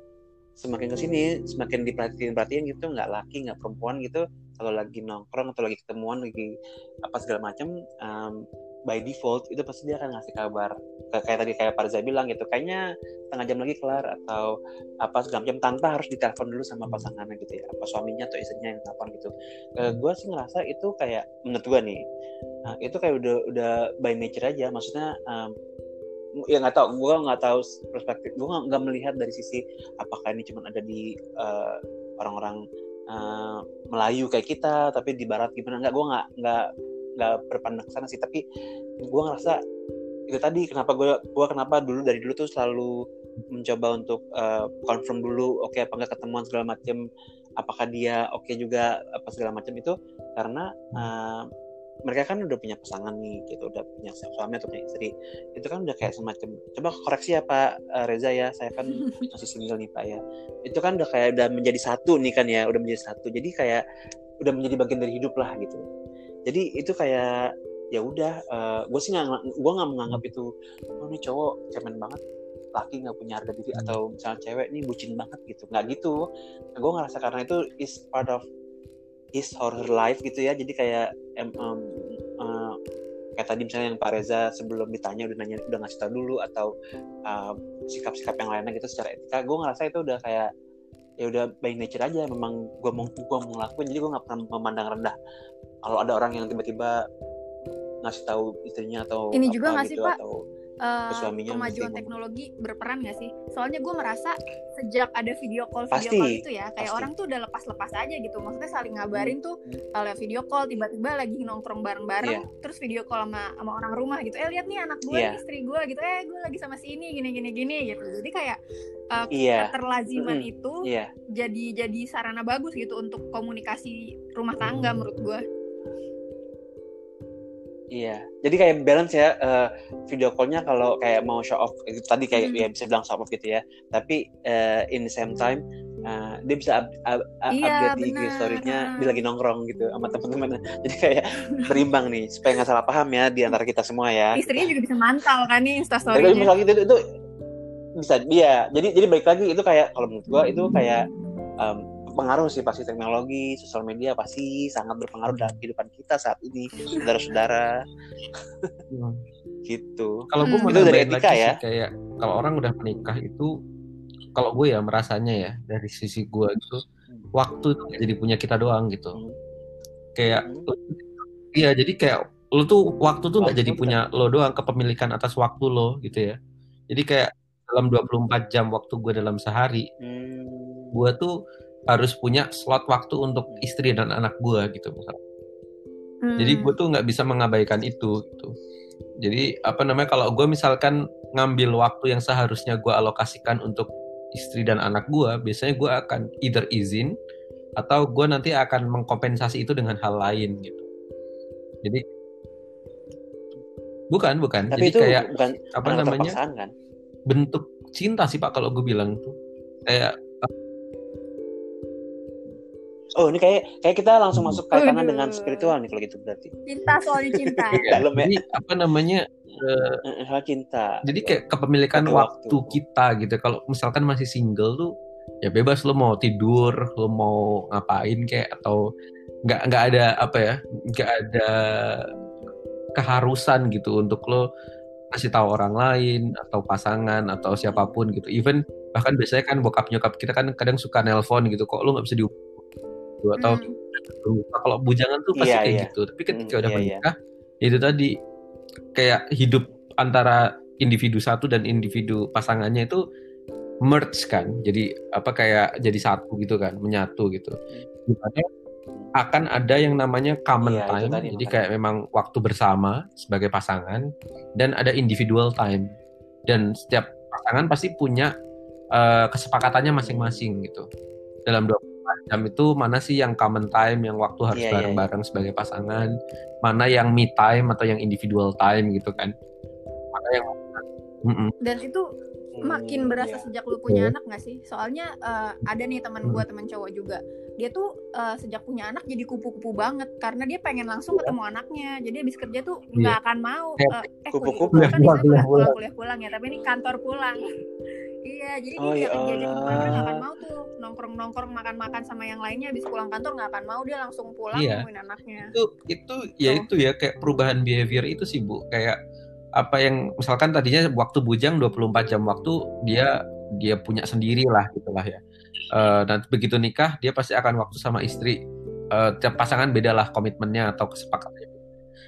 semakin ke sini semakin diperhatiin perhatiin gitu nggak laki nggak perempuan gitu kalau lagi nongkrong atau lagi ketemuan lagi apa segala macam em, by default itu pasti dia akan ngasih kabar. Kayak- tadi kayak Parza bilang gitu kayaknya setengah jam lagi kelar atau apa segala macam tanpa harus ditelepon dulu sama pasangannya gitu ya apa suaminya atau istrinya yang telepon gitu. Gue sih ngerasa itu kayak menurut gue nih nah, itu kayak udah udah by nature aja. Maksudnya em, ya nggak tahu gue nggak tahu perspektif gue nggak nggak melihat dari sisi apakah ini cuma ada di eh, orang-orang eh, Melayu kayak kita tapi di Barat gimana? Nggak gue nggak nggak nggak berpandang sana sih. Tapi gue ngerasa itu tadi kenapa gue gue kenapa dulu dari dulu tuh selalu mencoba untuk eh, confirm dulu oke apa enggak ketemuan segala macam apakah dia oke juga apa segala macam itu. Karena eh, mereka kan udah punya pasangan nih gitu. Udah punya suami atau punya istri. Itu kan udah kayak semacam coba koreksi ya Pak eh, Reza ya. Saya kan masih single nih Pak ya. Itu kan udah kayak udah menjadi satu nih kan ya udah menjadi satu. Jadi kayak udah menjadi bagian dari hidup lah gitu. Jadi itu kayak ya udah gue sih nggak gue nggak menganggap itu oh ini cowok cemen banget. Laki nggak punya harga diri atau misalnya cewek nih bucin banget gitu. Nggak gitu. Nah, gue ngerasa karena itu is part of his or her life gitu ya. Jadi kayak em, em, eh, kayak tadi misalnya yang Pak Reza sebelum ditanya udah nanya udah ngasih tau dulu atau uh, sikap-sikap yang lainnya gitu secara etika gue ngerasa itu udah kayak ya udah by nature aja. Memang gue mau gue mau ngelakuin jadi gue nggak pernah memandang rendah. Kalau ada orang yang tiba-tiba ngasih tahu istrinya atau Ini apa juga nggak sih, gitu Pak? atau Eh, suaminya kemajuan mesti ngomong. teknologi berperan nggak sih? Soalnya gue merasa sejak ada video call video Pasti, call itu ya, kayak pasti. orang tuh udah lepas-lepas aja gitu. Maksudnya saling ngabarin tuh kalau video call tiba-tiba lagi nongkrong bareng-bareng, Iya. terus video call sama sama orang rumah gitu. Eh lihat nih anak gue, nih, istri gue gitu. Eh gue lagi sama si ini gini gini gini gitu. Jadi kayak eh, iya keterlaziman itu iya jadi jadi sarana bagus gitu untuk komunikasi rumah tangga menurut gue. Iya, jadi kayak balance ya eh, video callnya kalau kayak mau show off itu tadi kayak Hmm. ya bisa bilang show off gitu ya. Tapi eh, in the same time eh, dia bisa up, up- up- Iya, update di IG story-nya dia lagi nongkrong gitu sama teman-temannya. Jadi kayak berimbang nih supaya nggak salah paham ya di antara kita semua ya. Istrinya juga bisa mantau kan nih Tapi instastorynya. misalnya itu, itu bisa dia. Jadi jadi balik lagi itu kayak kalau menurut gua itu kayak em, pengaruh sih pasti teknologi, sosial media pasti sangat berpengaruh dalam kehidupan kita saat ini, saudara-saudara gitu. Kalau gue Hmm. mau Itu dari etika lagi ya? sih kayak kalau orang udah menikah itu kalau gue ya merasanya ya dari sisi gue gitu waktu itu jadi punya kita doang gitu. Hmm. Kayak Hmm. iya jadi kayak lo tuh waktu tuh nggak jadi punya lo doang kepemilikan atas waktu lo gitu ya. Jadi kayak dalam 24 jam waktu gue dalam sehari Hmm. gue tuh harus punya slot waktu untuk istri dan anak gue gitu misalnya. Hmm. Jadi gue tuh nggak bisa mengabaikan itu gitu. Jadi apa namanya kalau gue misalkan ngambil waktu yang seharusnya gue alokasikan untuk istri dan anak gue, biasanya gue akan either izin atau gue nanti akan mengkompensasi itu dengan hal lain gitu. Jadi bukan bukan. Tapi Jadi itu kayak bukan apa namanya kan? bentuk cinta sih pak kalau gue bilang tuh kayak Oh ini kayak kayak kita langsung masuk kaitannya Waduh. dengan spiritual nih kalau gitu berarti. cinta soalnya cinta. Dalam ya. jadi apa namanya eh, Eh, Soal cinta. jadi kayak kepemilikan waktu. waktu. kita gitu kalau misalkan masih single tuh ya bebas lo mau tidur lo mau ngapain kayak atau nggak nggak ada apa ya nggak ada keharusan gitu untuk lo kasih tahu orang lain atau pasangan atau siapa pun gitu even bahkan biasanya kan bokap nyokap kita kan kadang suka nelpon gitu kok lo nggak bisa dihubungi atau Hmm. kalau bujangan tuh pasti Iya, kayak iya. gitu tapi ketika Hmm, udah iya, iya. menikah ya itu tadi kayak hidup antara individu satu dan individu pasangannya itu merge kan jadi apa kayak jadi satu gitu kan menyatu gitu di mana akan ada yang namanya common Iya, time tadi jadi makanya. kayak memang waktu bersama sebagai pasangan dan ada individual time dan setiap pasangan pasti punya eh, kesepakatannya masing-masing gitu dalam 24 jam itu mana sih yang common time yang waktu harus Iya, iya, bareng-bareng sebagai pasangan mana yang me time atau yang individual time gitu kan mana yang Mm-mm. Dan itu Hmm, makin berasa iya. sejak lu punya Iya. anak gak sih? Soalnya eh, ada nih teman Hmm. gua teman cowok juga. Dia tuh eh, sejak punya anak jadi kupu-kupu banget karena dia pengen langsung ketemu anaknya. Jadi habis kerja tuh nggak akan mau Kayak eh, eh kupu-kupu. kuliah kan Kuliah bisa pulang, pulang, pulang. pulang kuliah pulang ya, tapi ini kantor pulang. Iya, jadi Oh, dia ya diajak diajak ke mana nggak akan Allah. mau tuh nongkrong-nongkrong makan-makan sama yang lainnya habis pulang kantor nggak akan mau dia langsung pulang Iya. nemuin anaknya. itu itu ya itu ya kayak perubahan behavior itu sih Bu kayak apa yang misalkan tadinya waktu bujang 24 jam waktu dia dia punya sendiri lah gitulah ya Eh, dan begitu nikah dia pasti akan waktu sama istri Eh, tiap pasangan beda lah komitmennya atau kesepakatannya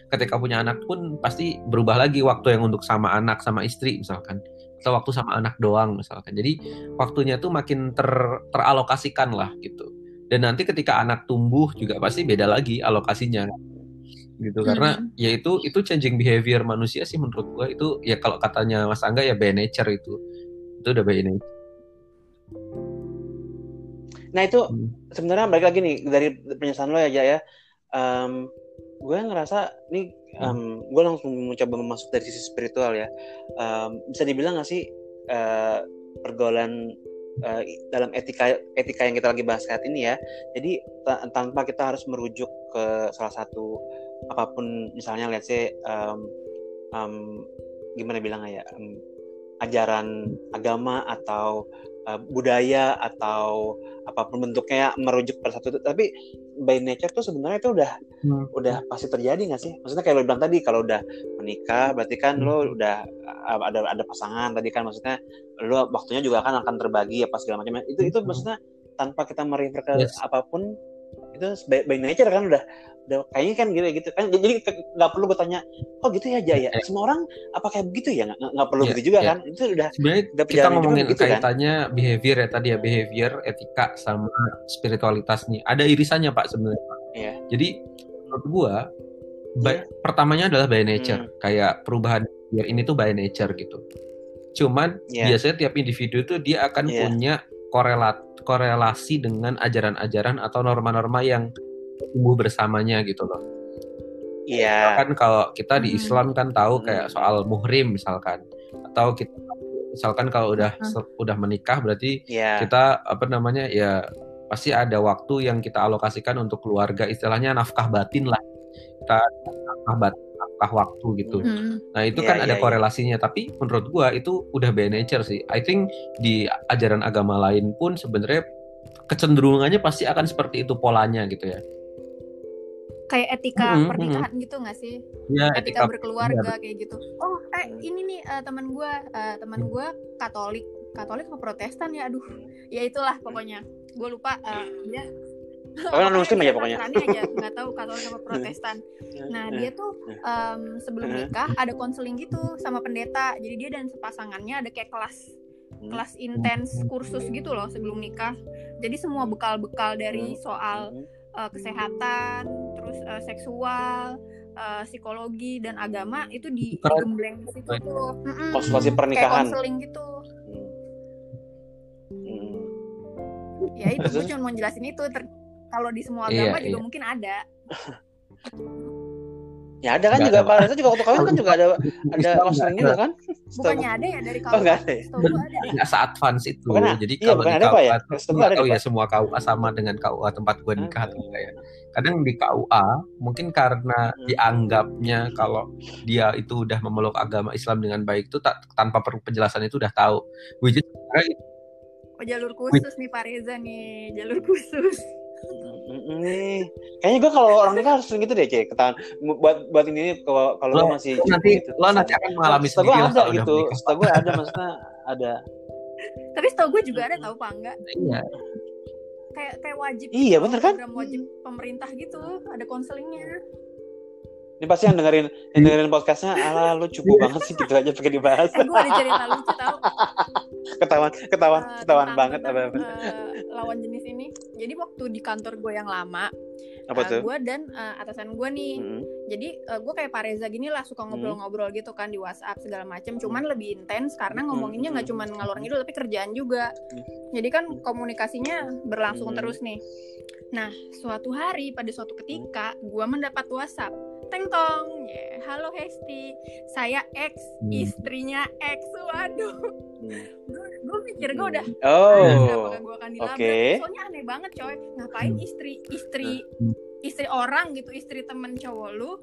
ketika punya anak pun pasti berubah lagi waktu yang untuk sama anak sama istri misalkan waktu sama anak doang misalkan jadi waktunya tuh makin ter teralokasikan lah gitu dan nanti ketika anak tumbuh juga pasti beda lagi alokasinya gitu karena Hmm. ya itu itu changing behavior manusia sih menurut gua itu ya kalau katanya Mas Angga ya by nature itu itu udah by nature Nah itu Hmm. sebenarnya balik lagi nih dari penjelasan lo ya Jaya. Em, gue ngerasa nih gue langsung mencoba masuk dari sisi spiritual ya. Em, bisa dibilang nggak sih eh, pergaulan eh, dalam etika etika yang kita lagi bahas saat ini ya. Jadi ta- tanpa kita harus merujuk ke salah satu apa pun misalnya let's say em, em, gimana bilangnya ya em, ajaran agama atau uh, budaya atau apa pun bentuknya merujuk pada satu itu tapi by nature tuh sebenarnya itu udah hmm. udah pasti terjadi nggak sih maksudnya kayak lo bilang tadi kalau udah menikah berarti kan hmm. lo udah uh, ada ada pasangan tadi kan maksudnya lo waktunya juga kan akan terbagi apa segala macam itu itu hmm. maksudnya tanpa kita merefer ke yes. apa pun itu by, by nature kan udah udah kayaknya kan gitu gitu kan jadi nggak perlu gue tanya oh gitu ya Jaya ya? semua orang apa kayak begitu ya nggak perlu gitu juga yeah. kan itu udah sebenarnya udah kita ngomongin gitu, kaitannya kan? behavior ya tadi ya behavior etika sama spiritualitas nih ada irisannya pak sebenarnya yeah. jadi menurut gua yeah. pertamanya adalah by nature hmm. kayak perubahan behavior ini tuh by nature gitu cuman yeah. biasanya tiap individu tuh dia akan yeah. punya korelat korelasi dengan ajaran-ajaran atau norma-norma yang tumbuh bersamanya gitu loh. Iya. Yeah. Kan kalau kita di hmm. Islam kan tahu hmm. kayak soal muhrim misalkan atau kita misalkan kalau udah hmm. udah menikah berarti yeah. kita apa namanya ya pasti ada waktu yang kita alokasikan untuk keluarga istilahnya nafkah batin lah kita nafkah batin nafkah waktu gitu. Hmm. Nah itu yeah, kan yeah, ada iya. korelasinya tapi menurut gua itu udah by nature sih. I think di ajaran agama lain pun sebenarnya kecenderungannya pasti akan seperti itu polanya gitu ya kayak etika mm -hmm. pernikahan gitu gak sih? Ya, etika, etika berkeluarga ya. kayak gitu. Oh, eh ini nih uh, teman gue, uh, teman gue Katolik, Katolik atau Protestan ya? Aduh, ya itulah pokoknya. Gue lupa uh, dia. Oh, non muslim aja pokoknya. aja, nggak tahu Katolik atau Protestan. Nah, dia tuh um, sebelum nikah ada konseling gitu sama pendeta. Jadi dia dan pasangannya ada kayak kelas kelas intens kursus gitu loh sebelum nikah. Jadi semua bekal-bekal dari soal uh, kesehatan, terus uh, seksual, uh, psikologi dan agama itu di digembleng di situ tuh. Konsultasi pernikahan. Kayak konseling gitu. Hmm. Ya itu gue cuma mau jelasin itu. Kalau di semua iya, agama iya, juga iya. mungkin ada. Ya ada kan gak juga Pak Reza juga waktu kawin kan juga ada ada konseling juga kan? Bukannya ada ya dari kawin? Oh enggak ada. Ya? Enggak se-advance itu. Bukan, Jadi iya, kalau di KUA ya? enggak tahu ya semua KUA sama dengan KUA tempat gue nikah atau enggak ya. Kadang di KUA mungkin karena hmm. dianggapnya kalau dia itu udah memeluk agama Islam dengan baik itu tak, tanpa perlu penjelasan itu udah tahu. Is Oh jalur khusus nih Pak Reza nih, jalur khusus. Mm, kayaknya gue kalau orang nikah harus gitu deh kayak ketahuan buat buat ini kalau kalau lo masih nanti gitu. lo nanti akan mengalami sendiri gue ada gitu setahu gue ada maksudnya ada. Tapi setahu gue juga ada tahu pak enggak iya. Kayak kayak wajib iya bener kan? program wajib pemerintah gitu ada konselingnya ini pasti yang dengerin yang dengerin podcastnya ala lu cukup banget sih gitu aja pakai dibahas. Eh, gue ada cerita lucu tau ketahuan ketahuan uh, ketahuan banget apa apa uh, lawan jenis ini. Jadi waktu di kantor gue yang lama apa uh, gue dan uh, atasan gue nih. Mm -hmm. jadi uh, gue kayak Pak Reza gini lah suka ngobrol-ngobrol gitu kan di WhatsApp segala macam cuman lebih intens karena ngomonginnya nggak mm -hmm. cuma ngalor ngidul tapi kerjaan juga. Mm -hmm. jadi kan komunikasinya berlangsung mm -hmm. terus nih. Nah suatu hari pada suatu ketika gue mendapat WhatsApp teng tong yeah. halo Hesti. Saya ex hmm. istrinya ex waduh. Hmm. gue mikir gue udah oh. gue akan dilabrak. Okay. soalnya aneh banget coy. Ngapain hmm. istri istri hmm. istri orang gitu istri temen cowok lu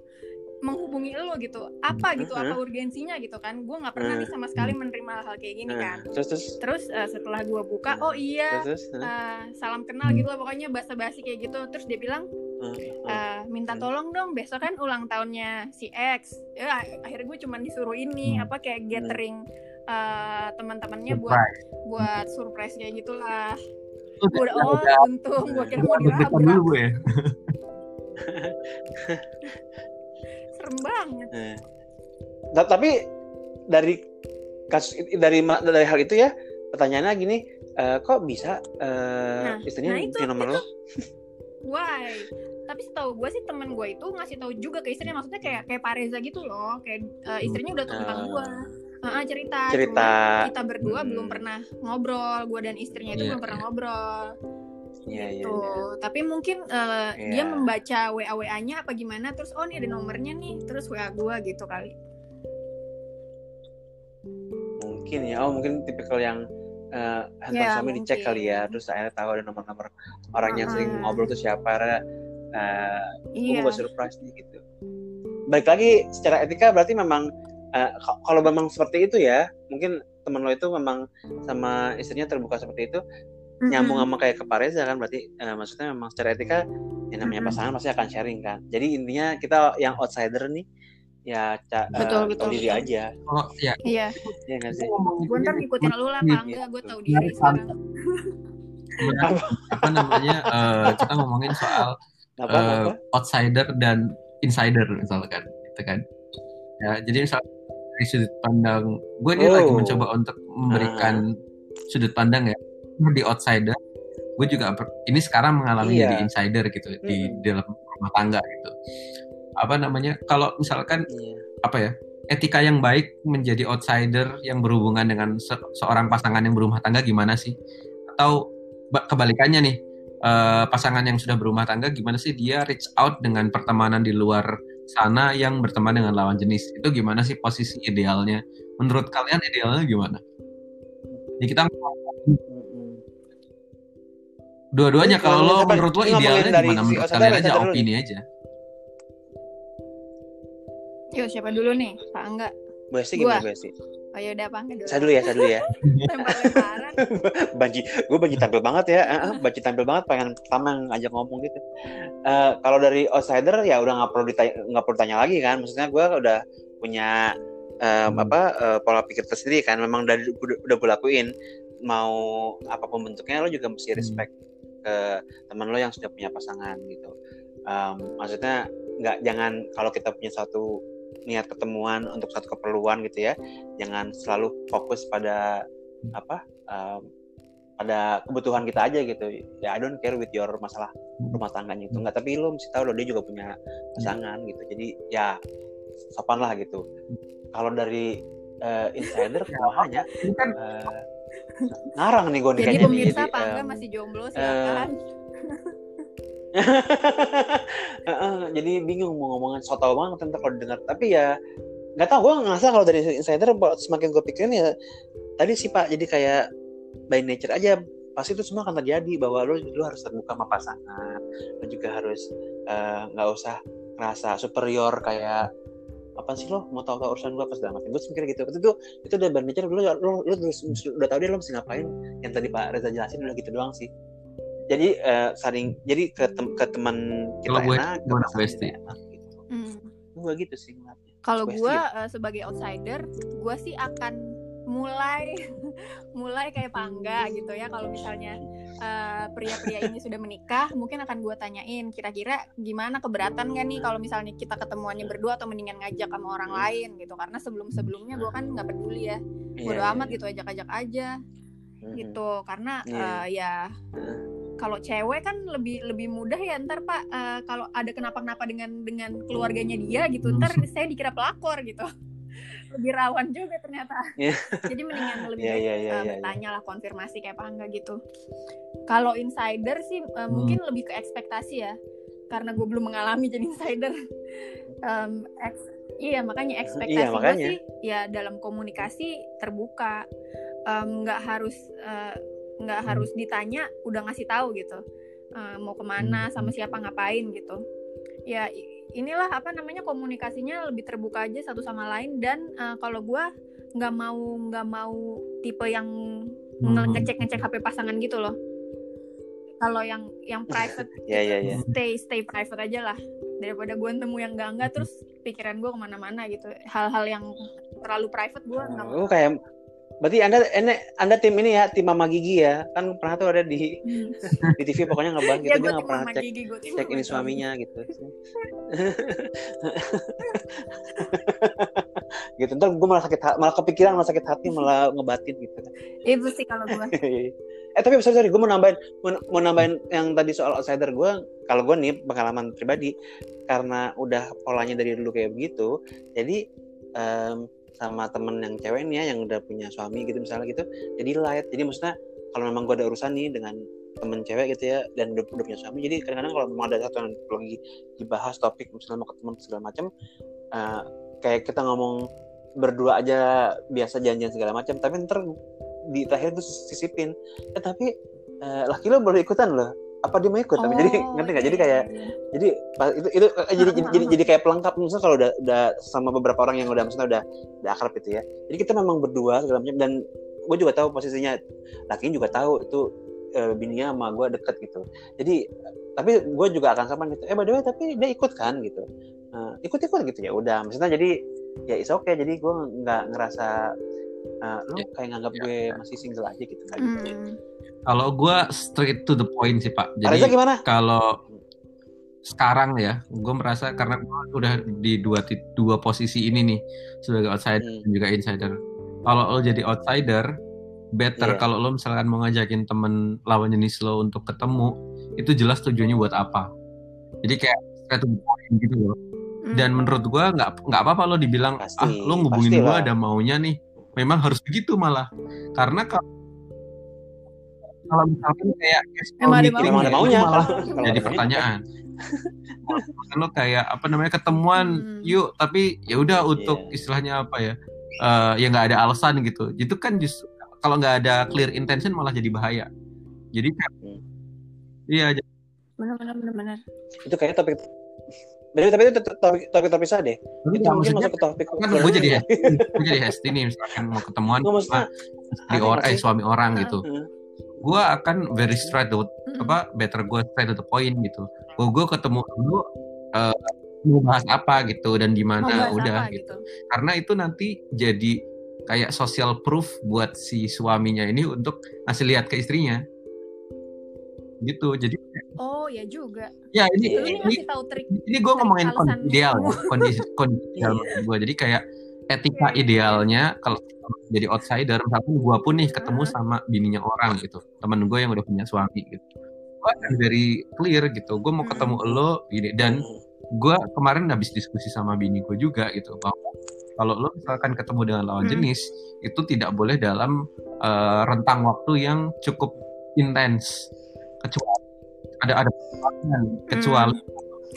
menghubungi lo gitu? Apa gitu? Apa urgensinya gitu kan? Gue nggak pernah nih sama sekali menerima hal kayak gini kan. Terus terus, terus uh, setelah gue buka oh iya terus, terus, uh, salam kenal gitu lah pokoknya basa-basi kayak gitu. Terus dia bilang uh, minta tolong dong besok kan ulang tahunnya si X. Ya akhirnya gue cuma disuruh ini hmm. apa kayak gathering uh, teman-temannya buat buat surprise kayak gitulah. Gue udah oh untung gue kira mau dirabrak gue ya. serem banget. Eh. tapi dari kasus dari dari hal itu ya pertanyaannya gini uh, kok bisa uh, nah, istrinya nah itu, nomor lo why? Tapi setahu gue sih temen gue itu ngasih tahu juga ke istrinya. Maksudnya kayak kayak Pak Reza gitu loh. Kayak uh, istrinya udah tentang uh, gue uh, cerita. Cerita. Cuma kita berdua hmm. belum pernah ngobrol. Gue dan istrinya itu yeah, belum pernah yeah. ngobrol. Yeah, iya, gitu. yeah, yeah. tapi mungkin uh, eh, yeah. dia membaca wa wa nya apa gimana terus oh ini ada nomornya nih. Terus wa gue gitu kali. Mungkin ya. Oh mungkin tipikal yang uh, handphone yeah, suami dicek kali ya terus akhirnya tahu ada nomor-nomor orang uh yang sering ngobrol tuh siapa uh, iya. gue buat surprise nih gitu. Baik lagi secara etika berarti memang uh, kalau memang seperti itu ya mungkin teman lo itu memang sama istrinya terbuka seperti itu nyambung sama kayak ke Pareza kan berarti uh, maksudnya memang secara etika yang namanya pasangan pasti akan sharing kan. Jadi intinya kita yang outsider nih ya ca, betul, uh, betul, tahu diri betul. aja Oh, ya. iya ya nggak sih gue ntar ngikutin lu lah pak enggak gue tahu diri Iya. sekarang apa namanya eh, kita ngomongin soal apa eh, apa outsider dan insider misalkan gitu kan ya jadi misalnya dari sudut pandang gue ini Oh. lagi mencoba untuk memberikan sudut pandang ya di outsider gue juga ini sekarang mengalami Iya. jadi insider gitu di Mm-mm. dalam rumah tangga gitu apa namanya kalau misalkan Iya. apa ya etika yang baik menjadi outsider yang berhubungan dengan se- seorang pasangan yang berumah tangga gimana sih? Atau ba- kebalikannya nih eh, pasangan yang sudah berumah tangga gimana sih dia reach out dengan pertemanan di luar sana yang berteman dengan lawan jenis? Itu gimana sih posisi idealnya? Menurut kalian idealnya gimana? Jadi kita dua-duanya kalau lo menurut lo idealnya gimana? menurut kalian aja opini aja yuk siapa dulu nih pak enggak Bu Esti gimana Bu Esti? oh yaudah pak enggak dulu Saya dulu ya, saya dulu ya. lempar-lemparan Banji, gue banji tampil banget ya. Banji tampil banget pengen pertama ngajak ngomong gitu. Eh, kalau dari outsider ya udah nggak perlu ditanya, nggak perlu tanya lagi kan. Maksudnya gue udah punya Hmm. apa eh, pola pikir tersendiri kan. Memang dari udah, udah gue lakuin. Mau apa pun bentuknya lo juga mesti respect ke teman lo yang sudah punya pasangan gitu. Em, maksudnya nggak jangan kalau kita punya satu niat ketemuan untuk satu keperluan gitu ya. Jangan selalu fokus pada apa um, pada kebutuhan kita aja gitu. Ya I don't care with your masalah rumah tangganya itu nggak tapi lo mesti tahu loh dia juga punya pasangan gitu. Jadi ya sopan lah gitu. Kalau dari eh, insider hanya ini kan ngarang nih gue nih jadi pemirsa enggak em, masih jomblo silakan. Heeh, jadi bingung mau ngomongin so tau banget ntar kalau dengar tapi ya nggak tahu gue ngerasa kalau dari insider semakin gue pikirin ya tadi sih pak jadi kayak by nature aja pasti itu semua akan terjadi bahwa lo lo harus terbuka sama pasangan lo juga harus eh, nggak usah ngerasa superior kayak apa sih lo? Mau tahu tahu urusan gue apa segala macam. Gue mikir gitu. Itu itu udah by nature lo lo, lo udah tahu dia lo mesti ngapain. Yang tadi pak Reza jelasin udah gitu doang sih jadi eh, saling jadi ke, tem- ke teman kita Kalau gue enak ke Besti? kita enak gitu Hmm. gue gitu sih ngeliatnya Kalau gue ya? sebagai outsider, gue sih akan mulai mulai kayak pangga gitu ya. Kalau misalnya eh, pria-pria ini sudah menikah, mungkin akan gue tanyain kira-kira gimana keberatan gak nih kalau misalnya kita ketemuannya berdua atau mendingan ngajak sama orang lain gitu. Karena sebelum-sebelumnya gue kan nggak peduli ya, bodo Iya, amat iya, gitu ajak-ajak aja iya. gitu. Karena Iya. eh, ya kalau cewek kan lebih lebih mudah ya ntar pak eh, kalau ada kenapa-kenapa dengan dengan keluarganya dia gitu ntar saya dikira pelakor gitu lebih rawan juga ternyata Iya. jadi mendingan lebih iya, eh, iya, iya. bertanya lah konfirmasi kayak apa enggak gitu kalau insider sih eh, Hmm. mungkin lebih ke ekspektasi ya karena gue belum mengalami jadi insider eks- iya makanya ekspektasi Iya, gue makanya. sih ya dalam komunikasi terbuka nggak harus eh, nggak harus ditanya udah ngasih tahu gitu. Eh, mau ke mana sama siapa ngapain gitu. Ya inilah apa namanya komunikasinya lebih terbuka aja satu sama lain. Dan eh, kalau gue nggak mau nggak mau tipe yang nge- Hmm. ngecek ngecek HP pasangan gitu loh. Kalau yang yang private Iya, gitu, iya, iya. stay stay private aja lah. Daripada gue nemu yang enggak enggak terus pikiran gue ke mana-mana gitu. Hal-hal yang terlalu private gue nggak Oh, kayak berarti anda, anda anda tim ini ya tim Mama Gigi ya. Kan pernah tuh ada di Hmm. di TV pokoknya ngebahas gitu. Ya dia nggak pernah cek gigi cek ini suaminya gitu. Gitu. Ntar gue malah sakit malah kepikiran malah sakit hati malah ngebatin gitu. Itu sih kalau gue eh tapi sorry sorry gue mau nambahin mau, mau nambahin yang tadi soal outsider gue kalau gue nih pengalaman pribadi karena udah polanya dari dulu kayak begitu jadi em, sama temen yang cewek nih ya yang udah punya suami gitu misalnya gitu jadi light. Jadi maksudnya kalau memang gue ada urusan nih dengan temen cewek gitu ya dan udah, udah punya suami jadi kadang-kadang kalau memang ada satu yang lagi dibahas topik misalnya mau ketemu segala macam eh, kayak kita ngomong berdua aja biasa janjian segala macam tapi ntar di terakhir tuh sisipin. Eh, tapi eh, laki lo boleh ikutan loh apa dia mau ikut? Tapi Oh, jadi ngerti nggak? Jadi iya, kayak iya, iya. jadi itu itu eh, jadi, jadi jadi jadi kayak pelengkap. Misalnya kalau udah udah sama beberapa orang yang udah misalnya udah udah akrab gitu ya. Jadi kita memang berdua segala macam. Dan gue juga tahu posisinya lakinya juga tahu itu eh, bininya sama gue deket gitu. Jadi tapi gue juga akan sama gitu. Eh by the way tapi dia ikut kan gitu. Nah, ikut ikut gitu. Ya udah maksudnya jadi ya is okay. Jadi gue nggak ngerasa eh, lu Ya, kayak nganggap ya, gue masih single aja gitu kan Hmm. Kalau gue straight to the point sih Pak. Jadi gimana kalau sekarang ya, gue merasa karena gue udah di dua dua posisi ini nih sebagai outsider Hmm. dan juga insider. Kalau lo jadi outsider, better Iya. kalau lo misalkan mau ngajakin temen lawan jenis lo untuk ketemu, itu jelas tujuannya buat apa. Jadi kayak straight to the point gitu loh. Hmm. Dan menurut gue nggak nggak apa-apa lo dibilang Pasti, ah lo ngubungin gue ada maunya nih. Memang harus begitu malah. Karena kalau kalau misalkan kayak Emang ada meeting memang ada ya, itu maunya malah jadi pertanyaan. Kalau lo kayak apa namanya ketemuan Hmm. yuk tapi ya udah untuk Iya. istilahnya apa ya eh, ya nggak ada alasan gitu. Itu kan justru kalau nggak ada clear intention malah jadi bahaya. Jadi kayak Hmm. iya jadi benar itu kayak topik tapi tapi itu topik topik terpisah deh itu Enggak, mungkin masuk ke topik kan gue jadi gue jadi hesti nih misalkan mau ketemuan sama istri ada orang eh suami orang gitu Heeh. Gue akan very straight to Mm-mm. apa better gue straight to the point gitu gue gue ketemu dulu eh, mau bahas apa gitu dan di mana udah apa gitu gitu karena itu nanti jadi kayak social proof buat si suaminya ini untuk ngasih lihat ke istrinya gitu jadi oh ya juga ya ini Iya. lu ini, ngasih tahu trik ini gue ngomongin kondisi ideal ya, kondisi kondisi ideal Iya. gue jadi kayak etika Iya, idealnya kalau jadi outsider misalkan gue pun nih ketemu sama bininya orang gitu temen gue yang udah punya suami gitu gue akan very clear gitu gue mau Hmm. ketemu lo gini dan Hmm. gue kemarin habis diskusi sama bini gue juga gitu bahwa kalau lo misalkan ketemu dengan lawan Hmm. jenis itu tidak boleh dalam eh, rentang waktu yang cukup intens kecuali ada ada kecuali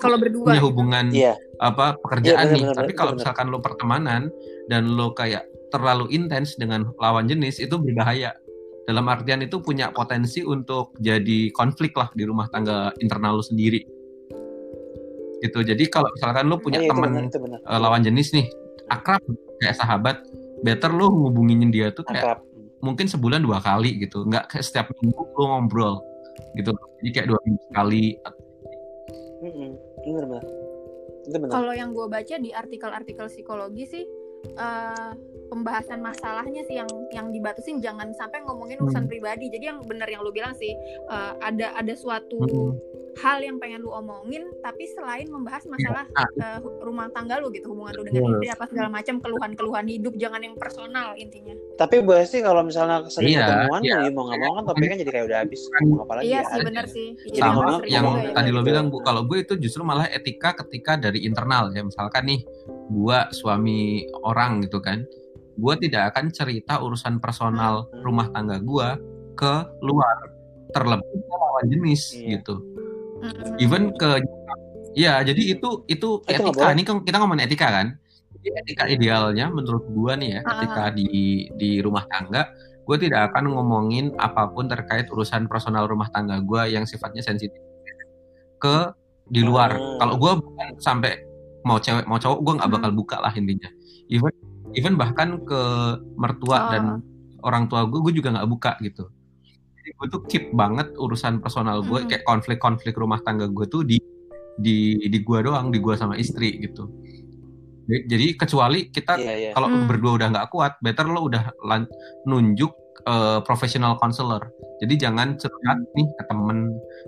kalau berdua punya gitu. hubungan iya. apa pekerjaan Iya, benar, nih. benar, tapi kalau misalkan lo pertemanan dan lo kayak terlalu intens dengan lawan jenis itu berbahaya. Dalam artian itu punya potensi untuk jadi konflik lah di rumah tangga internal lo sendiri. Gitu. Jadi kalau misalkan lo punya Iya, benar, teman eh, lawan jenis nih akrab kayak sahabat better lo ngubungin dia tuh kayak akrab. mungkin sebulan dua kali gitu. Nggak kayak setiap minggu lo ngobrol gitu. Jadi kayak dua minggu sekali. Mm-mm. Itu benar Kalau yang gue baca di artikel-artikel psikologi sih eh, pembahasan masalahnya sih yang yang dibatasin jangan sampai ngomongin urusan Hmm. pribadi. Jadi yang benar yang lu bilang sih eh, ada ada suatu Mm-mm. Hal yang pengen lu omongin tapi selain membahas masalah Ah, eh, rumah tangga lu gitu hubungan lu dengan istri apa segala macam keluhan-keluhan hidup jangan yang personal intinya. tapi boleh sih kalau misalnya sering Iya, ketemuan iya. ya mau nggak mau kan topiknya jadi kayak udah habis ngomong apa lagi iya ya sih benar sih. Iya, Jadi sama ngomong- sering yang juga ya. tadi lo bilang bu kalau gue itu justru malah etika ketika dari internal ya misalkan nih gue suami orang gitu kan gue tidak akan cerita urusan personal Hmm. rumah tangga gue ke luar terlebih ke lawan jenis Iya. gitu Mm-mm. even ke ya jadi itu itu Itu etika boleh. ini kan kita ngomongin etika kan jadi etika idealnya menurut gue nih ya Ah, ketika di di rumah tangga gue tidak akan ngomongin apa pun terkait urusan personal rumah tangga gue yang sifatnya sensitif ke di luar Hmm. kalau gue bukan sampai mau cewek mau cowok gue nggak bakal Hmm. buka lah intinya even even bahkan ke mertua Oh. dan orang tua gue gue juga nggak buka gitu gue tuh keep banget urusan personal gue Hmm. kayak konflik-konflik rumah tangga gue tuh di di di gue doang di gue sama istri gitu jadi, jadi kecuali kita iya iya kalau Hmm. berdua udah nggak kuat better lo udah lan- nunjuk eh, professional counselor jadi jangan curhat nih ke temen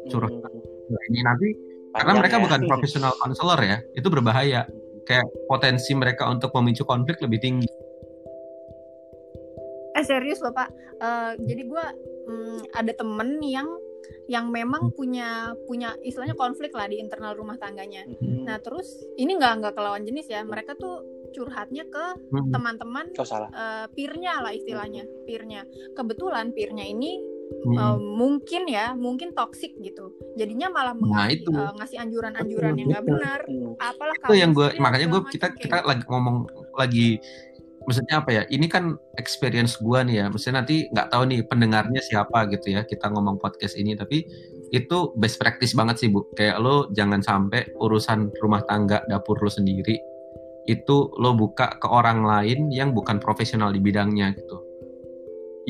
curhat Hmm. ini nanti karena Panjang mereka ya. bukan professional counselor ya itu berbahaya kayak potensi mereka untuk memicu konflik lebih tinggi Eh serius loh pak. Eh, jadi gue ada temen yang yang memang punya punya istilahnya konflik lah di internal rumah tangganya. Hmm. Nah terus ini nggak nggak kelawan jenis ya. Mereka tuh curhatnya ke Hmm. teman-teman kau salah eh, peernya lah istilahnya, peernya. Kebetulan peernya ini Hmm. eh, mungkin ya mungkin toxic gitu. Jadinya malah Nah, mengasih, itu. eh, ngasih anjuran-anjuran yang nggak benar. Hmm. Apalah itu yang gue makanya gue kita kita lagi ngomong lagi maksudnya apa ya ini kan experience gue nih ya maksudnya nanti nggak tahu nih pendengarnya siapa gitu ya kita ngomong podcast ini tapi itu best practice banget sih bu. Kayak lo jangan sampai urusan rumah tangga dapur lo sendiri itu lo buka ke orang lain yang bukan profesional di bidangnya gitu.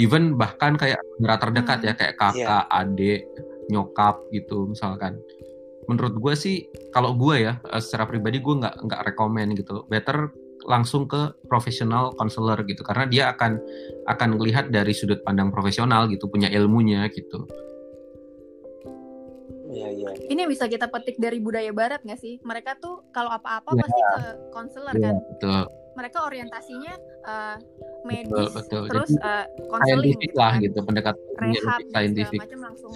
Even bahkan kayak saudara terdekat ya kayak kakak adik nyokap gitu misalkan. Menurut gue sih kalau gue ya eh, secara pribadi gue nggak nggak rekomend gitu. Better langsung ke profesional counselor gitu karena dia akan akan melihat dari sudut pandang profesional gitu punya ilmunya gitu Iya, iya. Ini bisa kita petik dari budaya barat nggak sih? Mereka tuh kalau apa-apa Ya. pasti ke konselor Iya, kan. betul Mereka orientasinya eh, medis, betul betul terus jadi eh, konseling gitu lah kan. gitu pendekatannya Rehab saintifik macam langsung.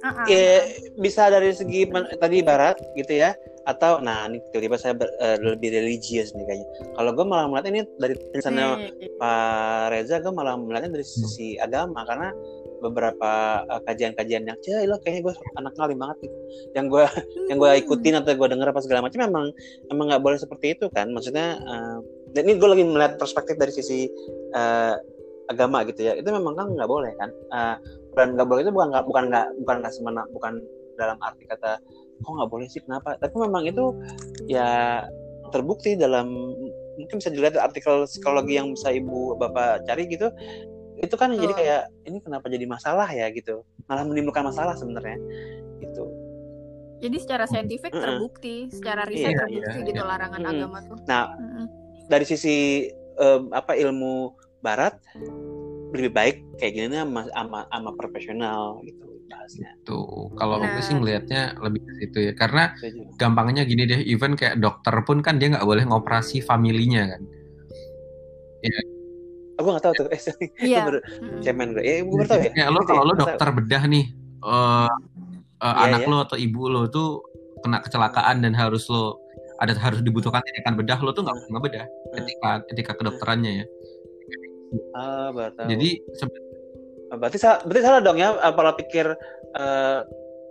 Ah, ah, Ya, bisa dari segi tadi barat gitu ya atau nah ini tiba-tiba saya ber- eh, lebih religius nih kayaknya. Kalau gue malah melihat ini dari tulisannya Nih, Pak Reza gue malah melihatnya dari Hmm. sisi agama. Karena beberapa eh, kajian-kajian yang cah lo kayaknya gue anak ngalim banget gitu. Yang gue yang gue Hmm. ikutin atau gue denger apa segala macam memang emang nggak boleh seperti itu kan. Maksudnya eh, dan ini gue lagi melihat perspektif dari sisi eh, agama gitu ya. Itu memang kan nggak boleh kan. Eh, dan nggak boleh itu bukan nggak bukan nggak bukan nggak semena bukan dalam arti kata kok nggak boleh sih kenapa tapi memang itu ya terbukti dalam mungkin bisa dilihat artikel psikologi yang bisa ibu bapak cari gitu itu kan jadi kayak ini kenapa jadi masalah ya gitu malah menimbulkan masalah sebenarnya gitu Jadi secara saintifik Mm-mm. terbukti, secara riset Iya, terbukti iya, gitu iya. larangan Mm-mm. agama tuh. nah Mm-mm. dari sisi em, apa ilmu barat lebih baik kayak gini sama sama, sama profesional gitu bahasnya tuh kalau gue sih Nah. ngelihatnya lebih ke situ ya karena Setuju. gampangnya gini deh even kayak dokter pun kan dia nggak boleh ngoperasi familinya kan aku nggak tahu tuh eh sorry. Iya. Baru cemen gue eh gue baru tahu ya lo Gitu kalau ya? lo Nggak tahu. dokter bedah nih eh eh, Iya, anak iya. lo atau ibu lo tuh kena kecelakaan dan harus lo ada harus dibutuhkan tindakan bedah lo tuh nggak boleh ngebedah etika etika kedokterannya ya ah baru tahu jadi sebe- Ah, berarti salah berarti salah dong ya eh, pola pikir eh,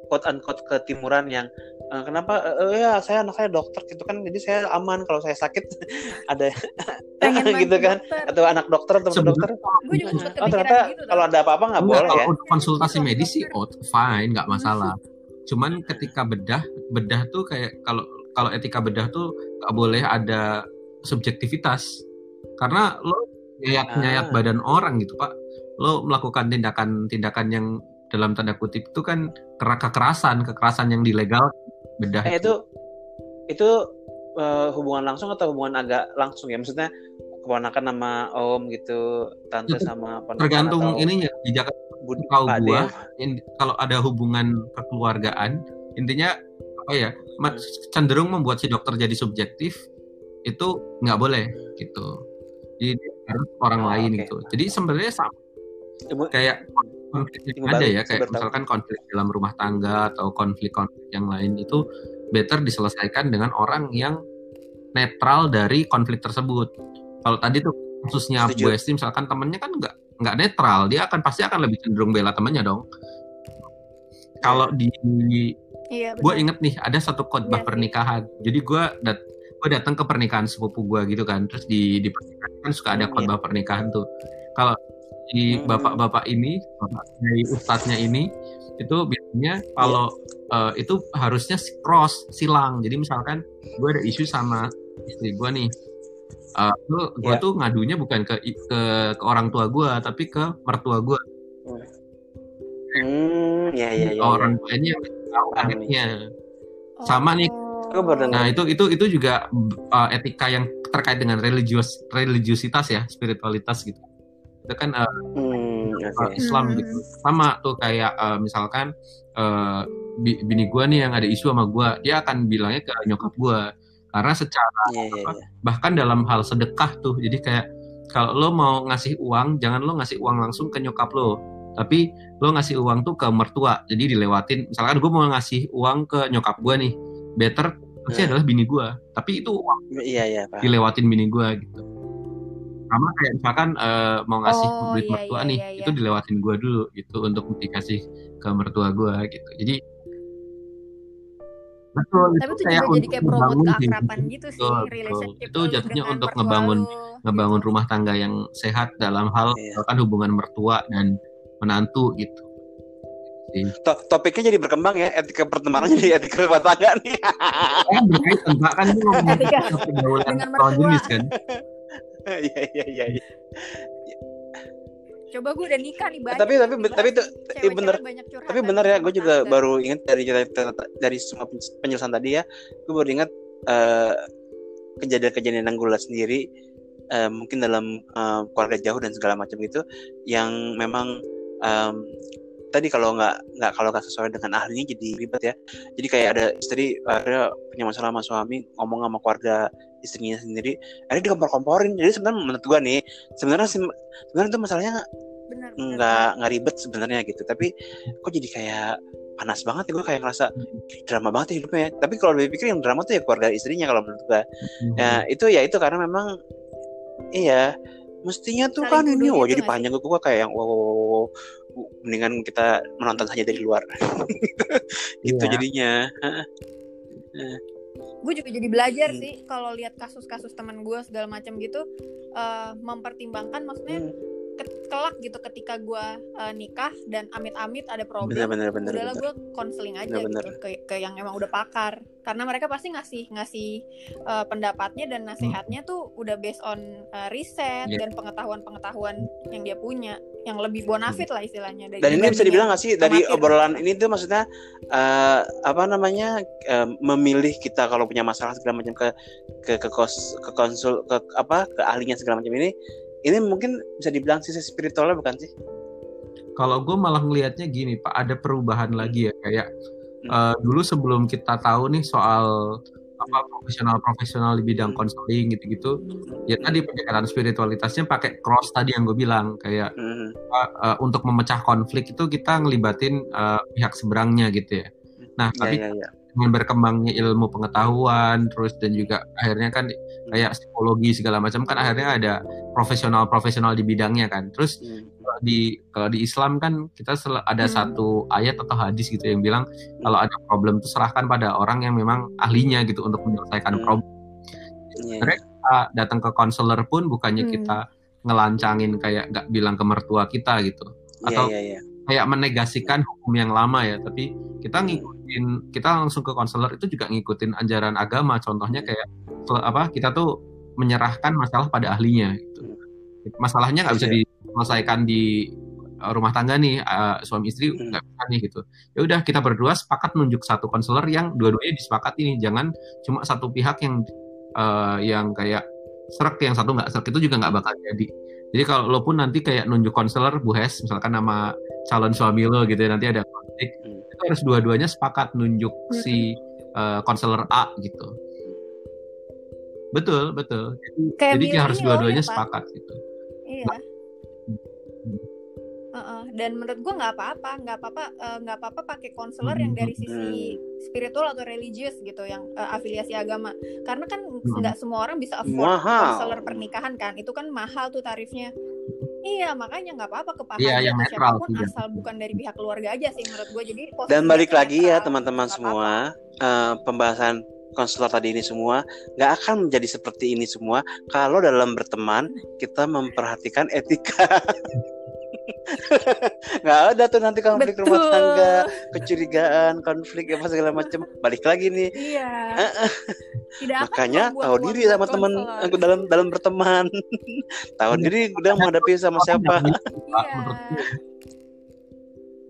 quote unquote ketimuran yang eh, kenapa eh, eh, ya saya anak saya dokter gitu kan jadi saya aman kalau saya sakit. Ada Pengen gitu kan dokter. atau anak dokter atau dokter. Gue juga sempet oh ternyata gitu kalau ada apa-apa nggak Enggak, boleh kalau ya? untuk konsultasi Dokter. medis sih oh fine nggak masalah. Cuman ketika bedah bedah tuh kayak kalau kalau etika bedah tuh nggak boleh ada subjektivitas. Karena lo nyayat nyayat Ah. badan orang gitu pak lo melakukan tindakan-tindakan yang dalam tanda kutip itu kan kera- kekerasan kekerasan yang dilegal bedah eh, itu itu eh, hubungan langsung atau hubungan agak langsung ya? Maksudnya keponakan sama om gitu tante Itu sama ponakan tergantung atau ininya di Jakarta budi kalau gua in- kalau ada hubungan kekeluargaan intinya apa ya ma- cenderung membuat si dokter jadi subjektif itu nggak boleh gitu. Jadi harus orang Oh, lain oke. gitu. Jadi sebenarnya sama kayak konflik yang ada ya kayak misalkan konflik dalam rumah tangga atau konflik-konflik yang lain itu better diselesaikan dengan orang yang netral dari konflik tersebut. Kalau tadi tuh khususnya Setuju. Bu Esti misalkan temennya kan nggak nggak netral dia akan pasti akan lebih cenderung bela temennya dong. Kalau di Iya, gue inget nih ada satu khotbah Iya sih. pernikahan. Jadi gue dat gue datang ke pernikahan sepupu gue gitu kan. Terus di di pernikahan kan suka ada Hmm, khotbah pernikahan tuh. Kalau di Hmm. bapak-bapak ini bapak dari ustadznya ini itu biasanya kalau Iya. eh, itu harusnya cross silang jadi misalkan gue ada isu sama istri gue nih eh gue Iya. tuh ngadunya bukan ke ke ke orang tua gue tapi ke mertua gue hmm ya ya ya, orang tuanya yang tahu anaknya sama nih. Nah itu itu itu juga uh, etika yang terkait dengan religius religiusitas ya spiritualitas gitu. Itu kan uh, hmm uh, Islam Hmm. gitu. Sama tuh kayak uh, misalkan uh, bi- bini gua nih yang ada isu sama gua, dia akan bilangnya ke nyokap gua karena secara Iya iya iya. bahkan dalam hal sedekah tuh. Jadi kayak kalau lo mau ngasih uang, jangan lo ngasih uang langsung ke nyokap lo, tapi lo ngasih uang tuh ke mertua. Jadi dilewatin. Misalkan gue mau ngasih uang ke nyokap gua nih, better pasti Hmm. adalah bini gua. Tapi itu uang Iya iya Pak. dilewatin bini gua gitu. Sama kayak misalkan eh, mau ngasih Oh, duit iya, mertua iya, nih, iya, itu iya. dilewatin gua dulu gitu untuk dikasih ke mertua gua gitu. Jadi betul Tapi itu juga jadi kayak promote keakraban gitu sih, Betul, betul. relationship Itu jatuhnya untuk ngebangun ngebangun gitu. rumah tangga yang sehat dalam hal Iya. misalkan hubungan mertua dan menantu gitu. sih. To- topiknya jadi berkembang ya etika pertemanan jadi etika rumah tangga nih Kan berkaitan kan ini ngomongin Etika pergaulan jenis kan. iya iya iya iya. Coba gue udah nikah nih banyak. tapi tapi tapi itu bener. tapi benar ya gue juga baru ingat dari dari dari semua penjelasan tadi ya gue baru ingat eh, kejadian-kejadian yang gue lihat sendiri eh, mungkin dalam eh, keluarga jauh dan segala macam itu yang memang em, tadi kalau nggak nggak kalau nggak sesuai dengan ahlinya jadi ribet ya. Jadi kayak ada istri akhirnya punya masalah sama suami ngomong sama keluarga istrinya sendiri. Akhirnya dikompor-komporin. Jadi sebenarnya menurut gue nih sebenarnya sebenarnya itu masalahnya nggak nggak ribet sebenarnya gitu. Tapi kok jadi kayak panas banget ya gue kayak ngerasa "Ih, drama banget ya hidupnya. Ya." tapi kalau lebih pikir yang drama tuh ya keluarga istrinya kalau menurut gue Hmm. ya itu ya itu karena memang iya mestinya tuh Saling kan ini wah gitu jadi panjang gue kayak yang wow, wow. Mendingan kita menonton saja dari luar. Gitu Iya. jadinya. Gue juga jadi belajar Hmm. sih kalau lihat kasus-kasus teman gue segala macam gitu eh, mempertimbangkan maksudnya Hmm, kelak gitu ketika gue eh, nikah dan amit-amit ada bener problem bener bener udahlah bener. gue konseling aja Bener, gitu ke, ke yang emang udah pakar. Karena mereka pasti ngasih ngasih eh, pendapatnya dan nasihatnya tuh udah based on eh, riset Iya. dan pengetahuan-pengetahuan yang dia punya yang lebih bonafit lah istilahnya dari dan ini bisa dibilang nggak sih? Dari obrolan ini tuh maksudnya eh, apa namanya eh, memilih kita kalau punya masalah segala macam ke ke ke kos ke konsul ke apa ke ahlinya segala macam ini ini mungkin bisa dibilang sisi spiritualnya bukan sih? Kalau gue malah ngelihatnya gini Pak, ada perubahan lagi ya kayak Hmm. eh, dulu sebelum kita tahu nih soal apa profesional-profesional di bidang konseling gitu-gitu, ya tadi pendekatan spiritualitasnya pakai cross tadi yang gue bilang kayak Hmm, eh, untuk memecah konflik itu kita ngelibatin eh, pihak seberangnya gitu ya. Nah, ya tapi ya ya dengan berkembangnya ilmu pengetahuan terus dan juga akhirnya kan kayak psikologi segala macam kan akhirnya ada profesional-profesional di bidangnya kan. Terus Hmm, kalau di kalau di Islam kan kita sel- ada Hmm. satu ayat atau hadis gitu yang bilang kalau ada problem itu serahkan pada orang yang memang ahlinya gitu untuk menyelesaikan Hmm. problem. ya, Sebenarnya kita datang ke konselor pun bukannya Hmm. kita ngelancangin kayak nggak bilang ke mertua kita gitu ya atau ya ya kayak menegasikan hukum yang lama ya. Tapi kita ngikutin kita langsung ke konselor itu juga ngikutin ajaran agama. Contohnya kayak apa kita tuh menyerahkan masalah pada ahlinya gitu. Masalahnya nggak bisa Iya. diselesaikan di rumah tangga nih uh, suami istri Hmm. nggak bisa nih gitu. Ya udah kita berdua sepakat nunjuk satu konselor yang dua-duanya disepakati nih. Jangan cuma satu pihak yang uh, yang kayak serak yang satu nggak serak itu juga nggak bakal jadi. Jadi kalau lo pun nanti kayak nunjuk konselor Bu Hes misalkan nama calon suami lo gitu ya nanti ada konflik Hmm. itu harus dua-duanya sepakat nunjuk Hmm. si uh, konselor A gitu betul betul jadi, Kayak jadi milih harus dua-duanya Pak. sepakat gitu Iya. Heeh, dan menurut gua nggak apa-apa, nggak apa-apa, eh, nggak apa-apa pakai konselor yang dari sisi spiritual atau religius gitu, yang eh, afiliasi agama. Karena kan nggak semua orang bisa afford konselor pernikahan kan, itu kan mahal tuh tarifnya. Iya, makanya nggak apa-apa ke Pak Iya, yang netral siapa pun juga. asal bukan dari pihak keluarga aja sih menurut gue. Jadi dan balik lagi ya teman-teman semua eh, pembahasan konselor tadi ini semua nggak akan menjadi seperti ini semua kalau dalam berteman kita memperhatikan etika nggak ada tuh nanti konflik rumah Betul. tangga kecurigaan konflik apa segala macam balik lagi nih Iya. Tidak akan makanya tahu diri sama teman aku dalam dalam berteman tahu diri udah menghadapi sama siapa Iya.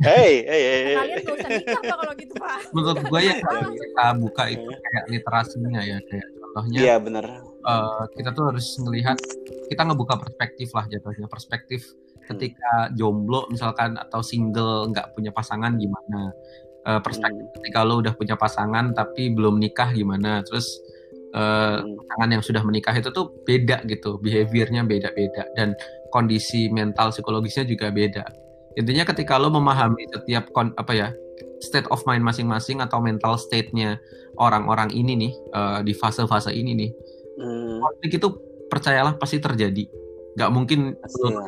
hey hey, hey, hey. Kalian gak usah nikah pak kalau gitu pak. menurut gue ya kalau kita buka itu kayak literasinya ya kayak contohnya iya benar eh, kita tuh harus melihat kita ngebuka perspektif lah jatuhnya perspektif ketika jomblo misalkan atau single nggak punya pasangan gimana? Eh, perspektif ketika lo udah punya pasangan tapi belum nikah gimana? Terus Hmm. pasangan yang sudah menikah itu tuh beda gitu behaviornya beda-beda dan kondisi mental psikologisnya juga beda. Intinya ketika lo memahami setiap kon apa ya state of mind masing-masing atau mental state-nya orang-orang ini nih eh, di fase-fase ini nih Hmm, konflik itu percayalah pasti terjadi nggak mungkin pasti lo ya.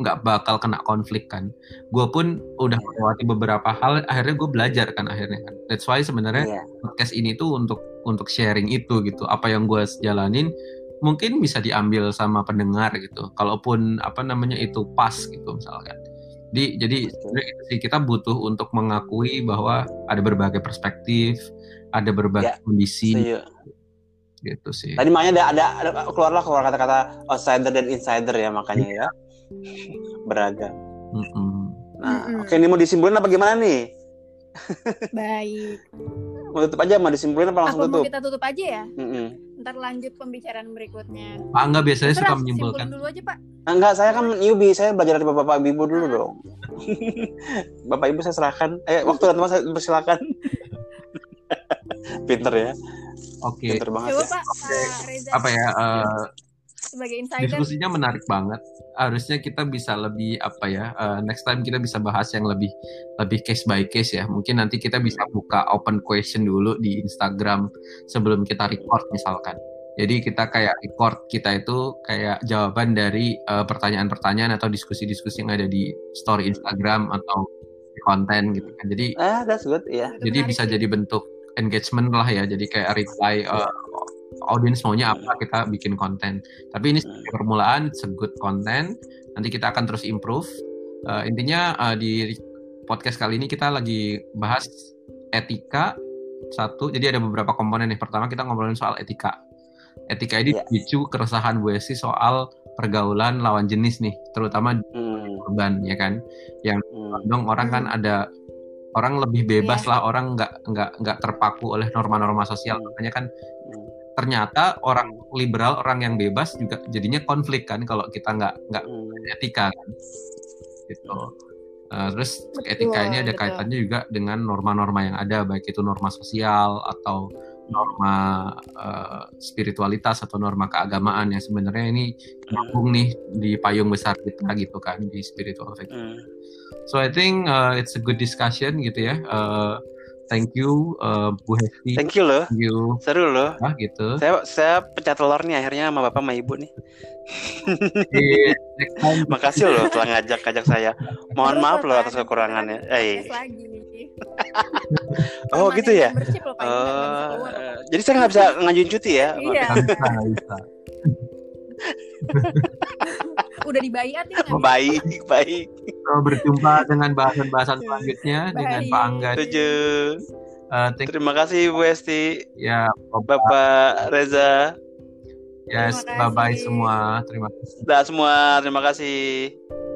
nggak bakal kena konflik kan gue pun udah Iya. melewati beberapa hal akhirnya gue belajar kan akhirnya kan that's why sebenarnya Iya. podcast ini tuh untuk untuk sharing itu gitu apa yang gue jalanin mungkin bisa diambil sama pendengar gitu kalaupun apa namanya itu pas gitu misalkan Jadi jadi sih kita butuh untuk mengakui bahwa ada berbagai perspektif, ada berbagai Ya, kondisi Setuju. Gitu sih. Tadi makanya ada, ada, ada keluarlah keluar kata-kata outsider dan insider ya makanya ya. Beragam. Mm-mm. Nah, Mm-mm. oke ini mau disimpulin apa gimana nih? Baik. Mau tutup aja, mau disimpulin apa langsung Apa mau tutup? kita tutup aja ya? Mm-mm. Ntar lanjut pembicaraan berikutnya. Pak Angga biasanya suka Terserah, menyimpulkan. dulu aja Pak. Ah, Enggak, saya kan newbie, saya belajar dari bapak ibu dulu dong. bapak ibu saya serahkan. Eh, waktu dan tempat saya persilakan. Pinter ya, Oke. banget Coba ya. Pak, Pak Reza Apa ya? eh, sebagai insider. diskusinya menarik banget. Harusnya kita bisa lebih apa ya? eh, next time kita bisa bahas yang lebih lebih case by case ya. Mungkin nanti kita bisa buka open question dulu di Instagram sebelum kita record misalkan. Jadi kita kayak record kita itu kayak jawaban dari eh, pertanyaan-pertanyaan atau diskusi-diskusi yang ada di story Instagram atau konten gitu kan. Jadi Ah, that's good, ya. Itu jadi menarik bisa jadi bentuk engagement lah ya. Jadi kayak reply uh, audience maunya apa kita bikin konten. Tapi ini sebagai permulaan, it's a good content. Nanti kita akan terus improve. Uh, intinya uh, di podcast kali ini kita lagi bahas etika satu. Jadi ada beberapa komponen nih. Pertama kita ngobrolin soal etika. Etika ini Iya. dipicu keresahan Bu Esi soal pergaulan lawan jenis nih, terutama Hmm, urban ya kan. hmm, dong orang kan Hmm. ada orang lebih bebas Iya. lah orang nggak nggak nggak terpaku oleh norma-norma sosial Hmm. makanya kan hmm. ternyata orang liberal orang yang bebas juga jadinya konflik kan kalau kita nggak nggak hmm. etika kan gitu Eh, terus Betul, etika ini ada betul. kaitannya juga dengan norma-norma yang ada baik itu norma sosial atau norma eh, spiritualitas atau norma keagamaan yang sebenarnya ini nyambung nih di payung besar kita gitu kan di spiritual. Hmm. So I think uh, it's a good discussion gitu ya. Uh, thank you uh, Bu Hesti, Thank you loh, thank you seru loh. ah, gitu. Saya saya pecah telur nih akhirnya sama bapak sama ibu nih. Time Makasih loh telah ngajak-ngajak saya. Mohon Terus maaf loh, atas kekurangannya. Eh. Oh gitu ya. loh, eh, jadi saya nggak bisa ngajuin cuti ya? Iya, udah dibayar nih. bisa. Baik, baik. So, berjumpa dengan bahasan-bahasan selanjutnya dengan Baik. Pak Angga. Setuju. Uh, thank Terima kasih Bu Esti, ya, Bapak Reza, yes, Terima bye bye kasih. semua. Terima kasih. dah semua. Terima kasih.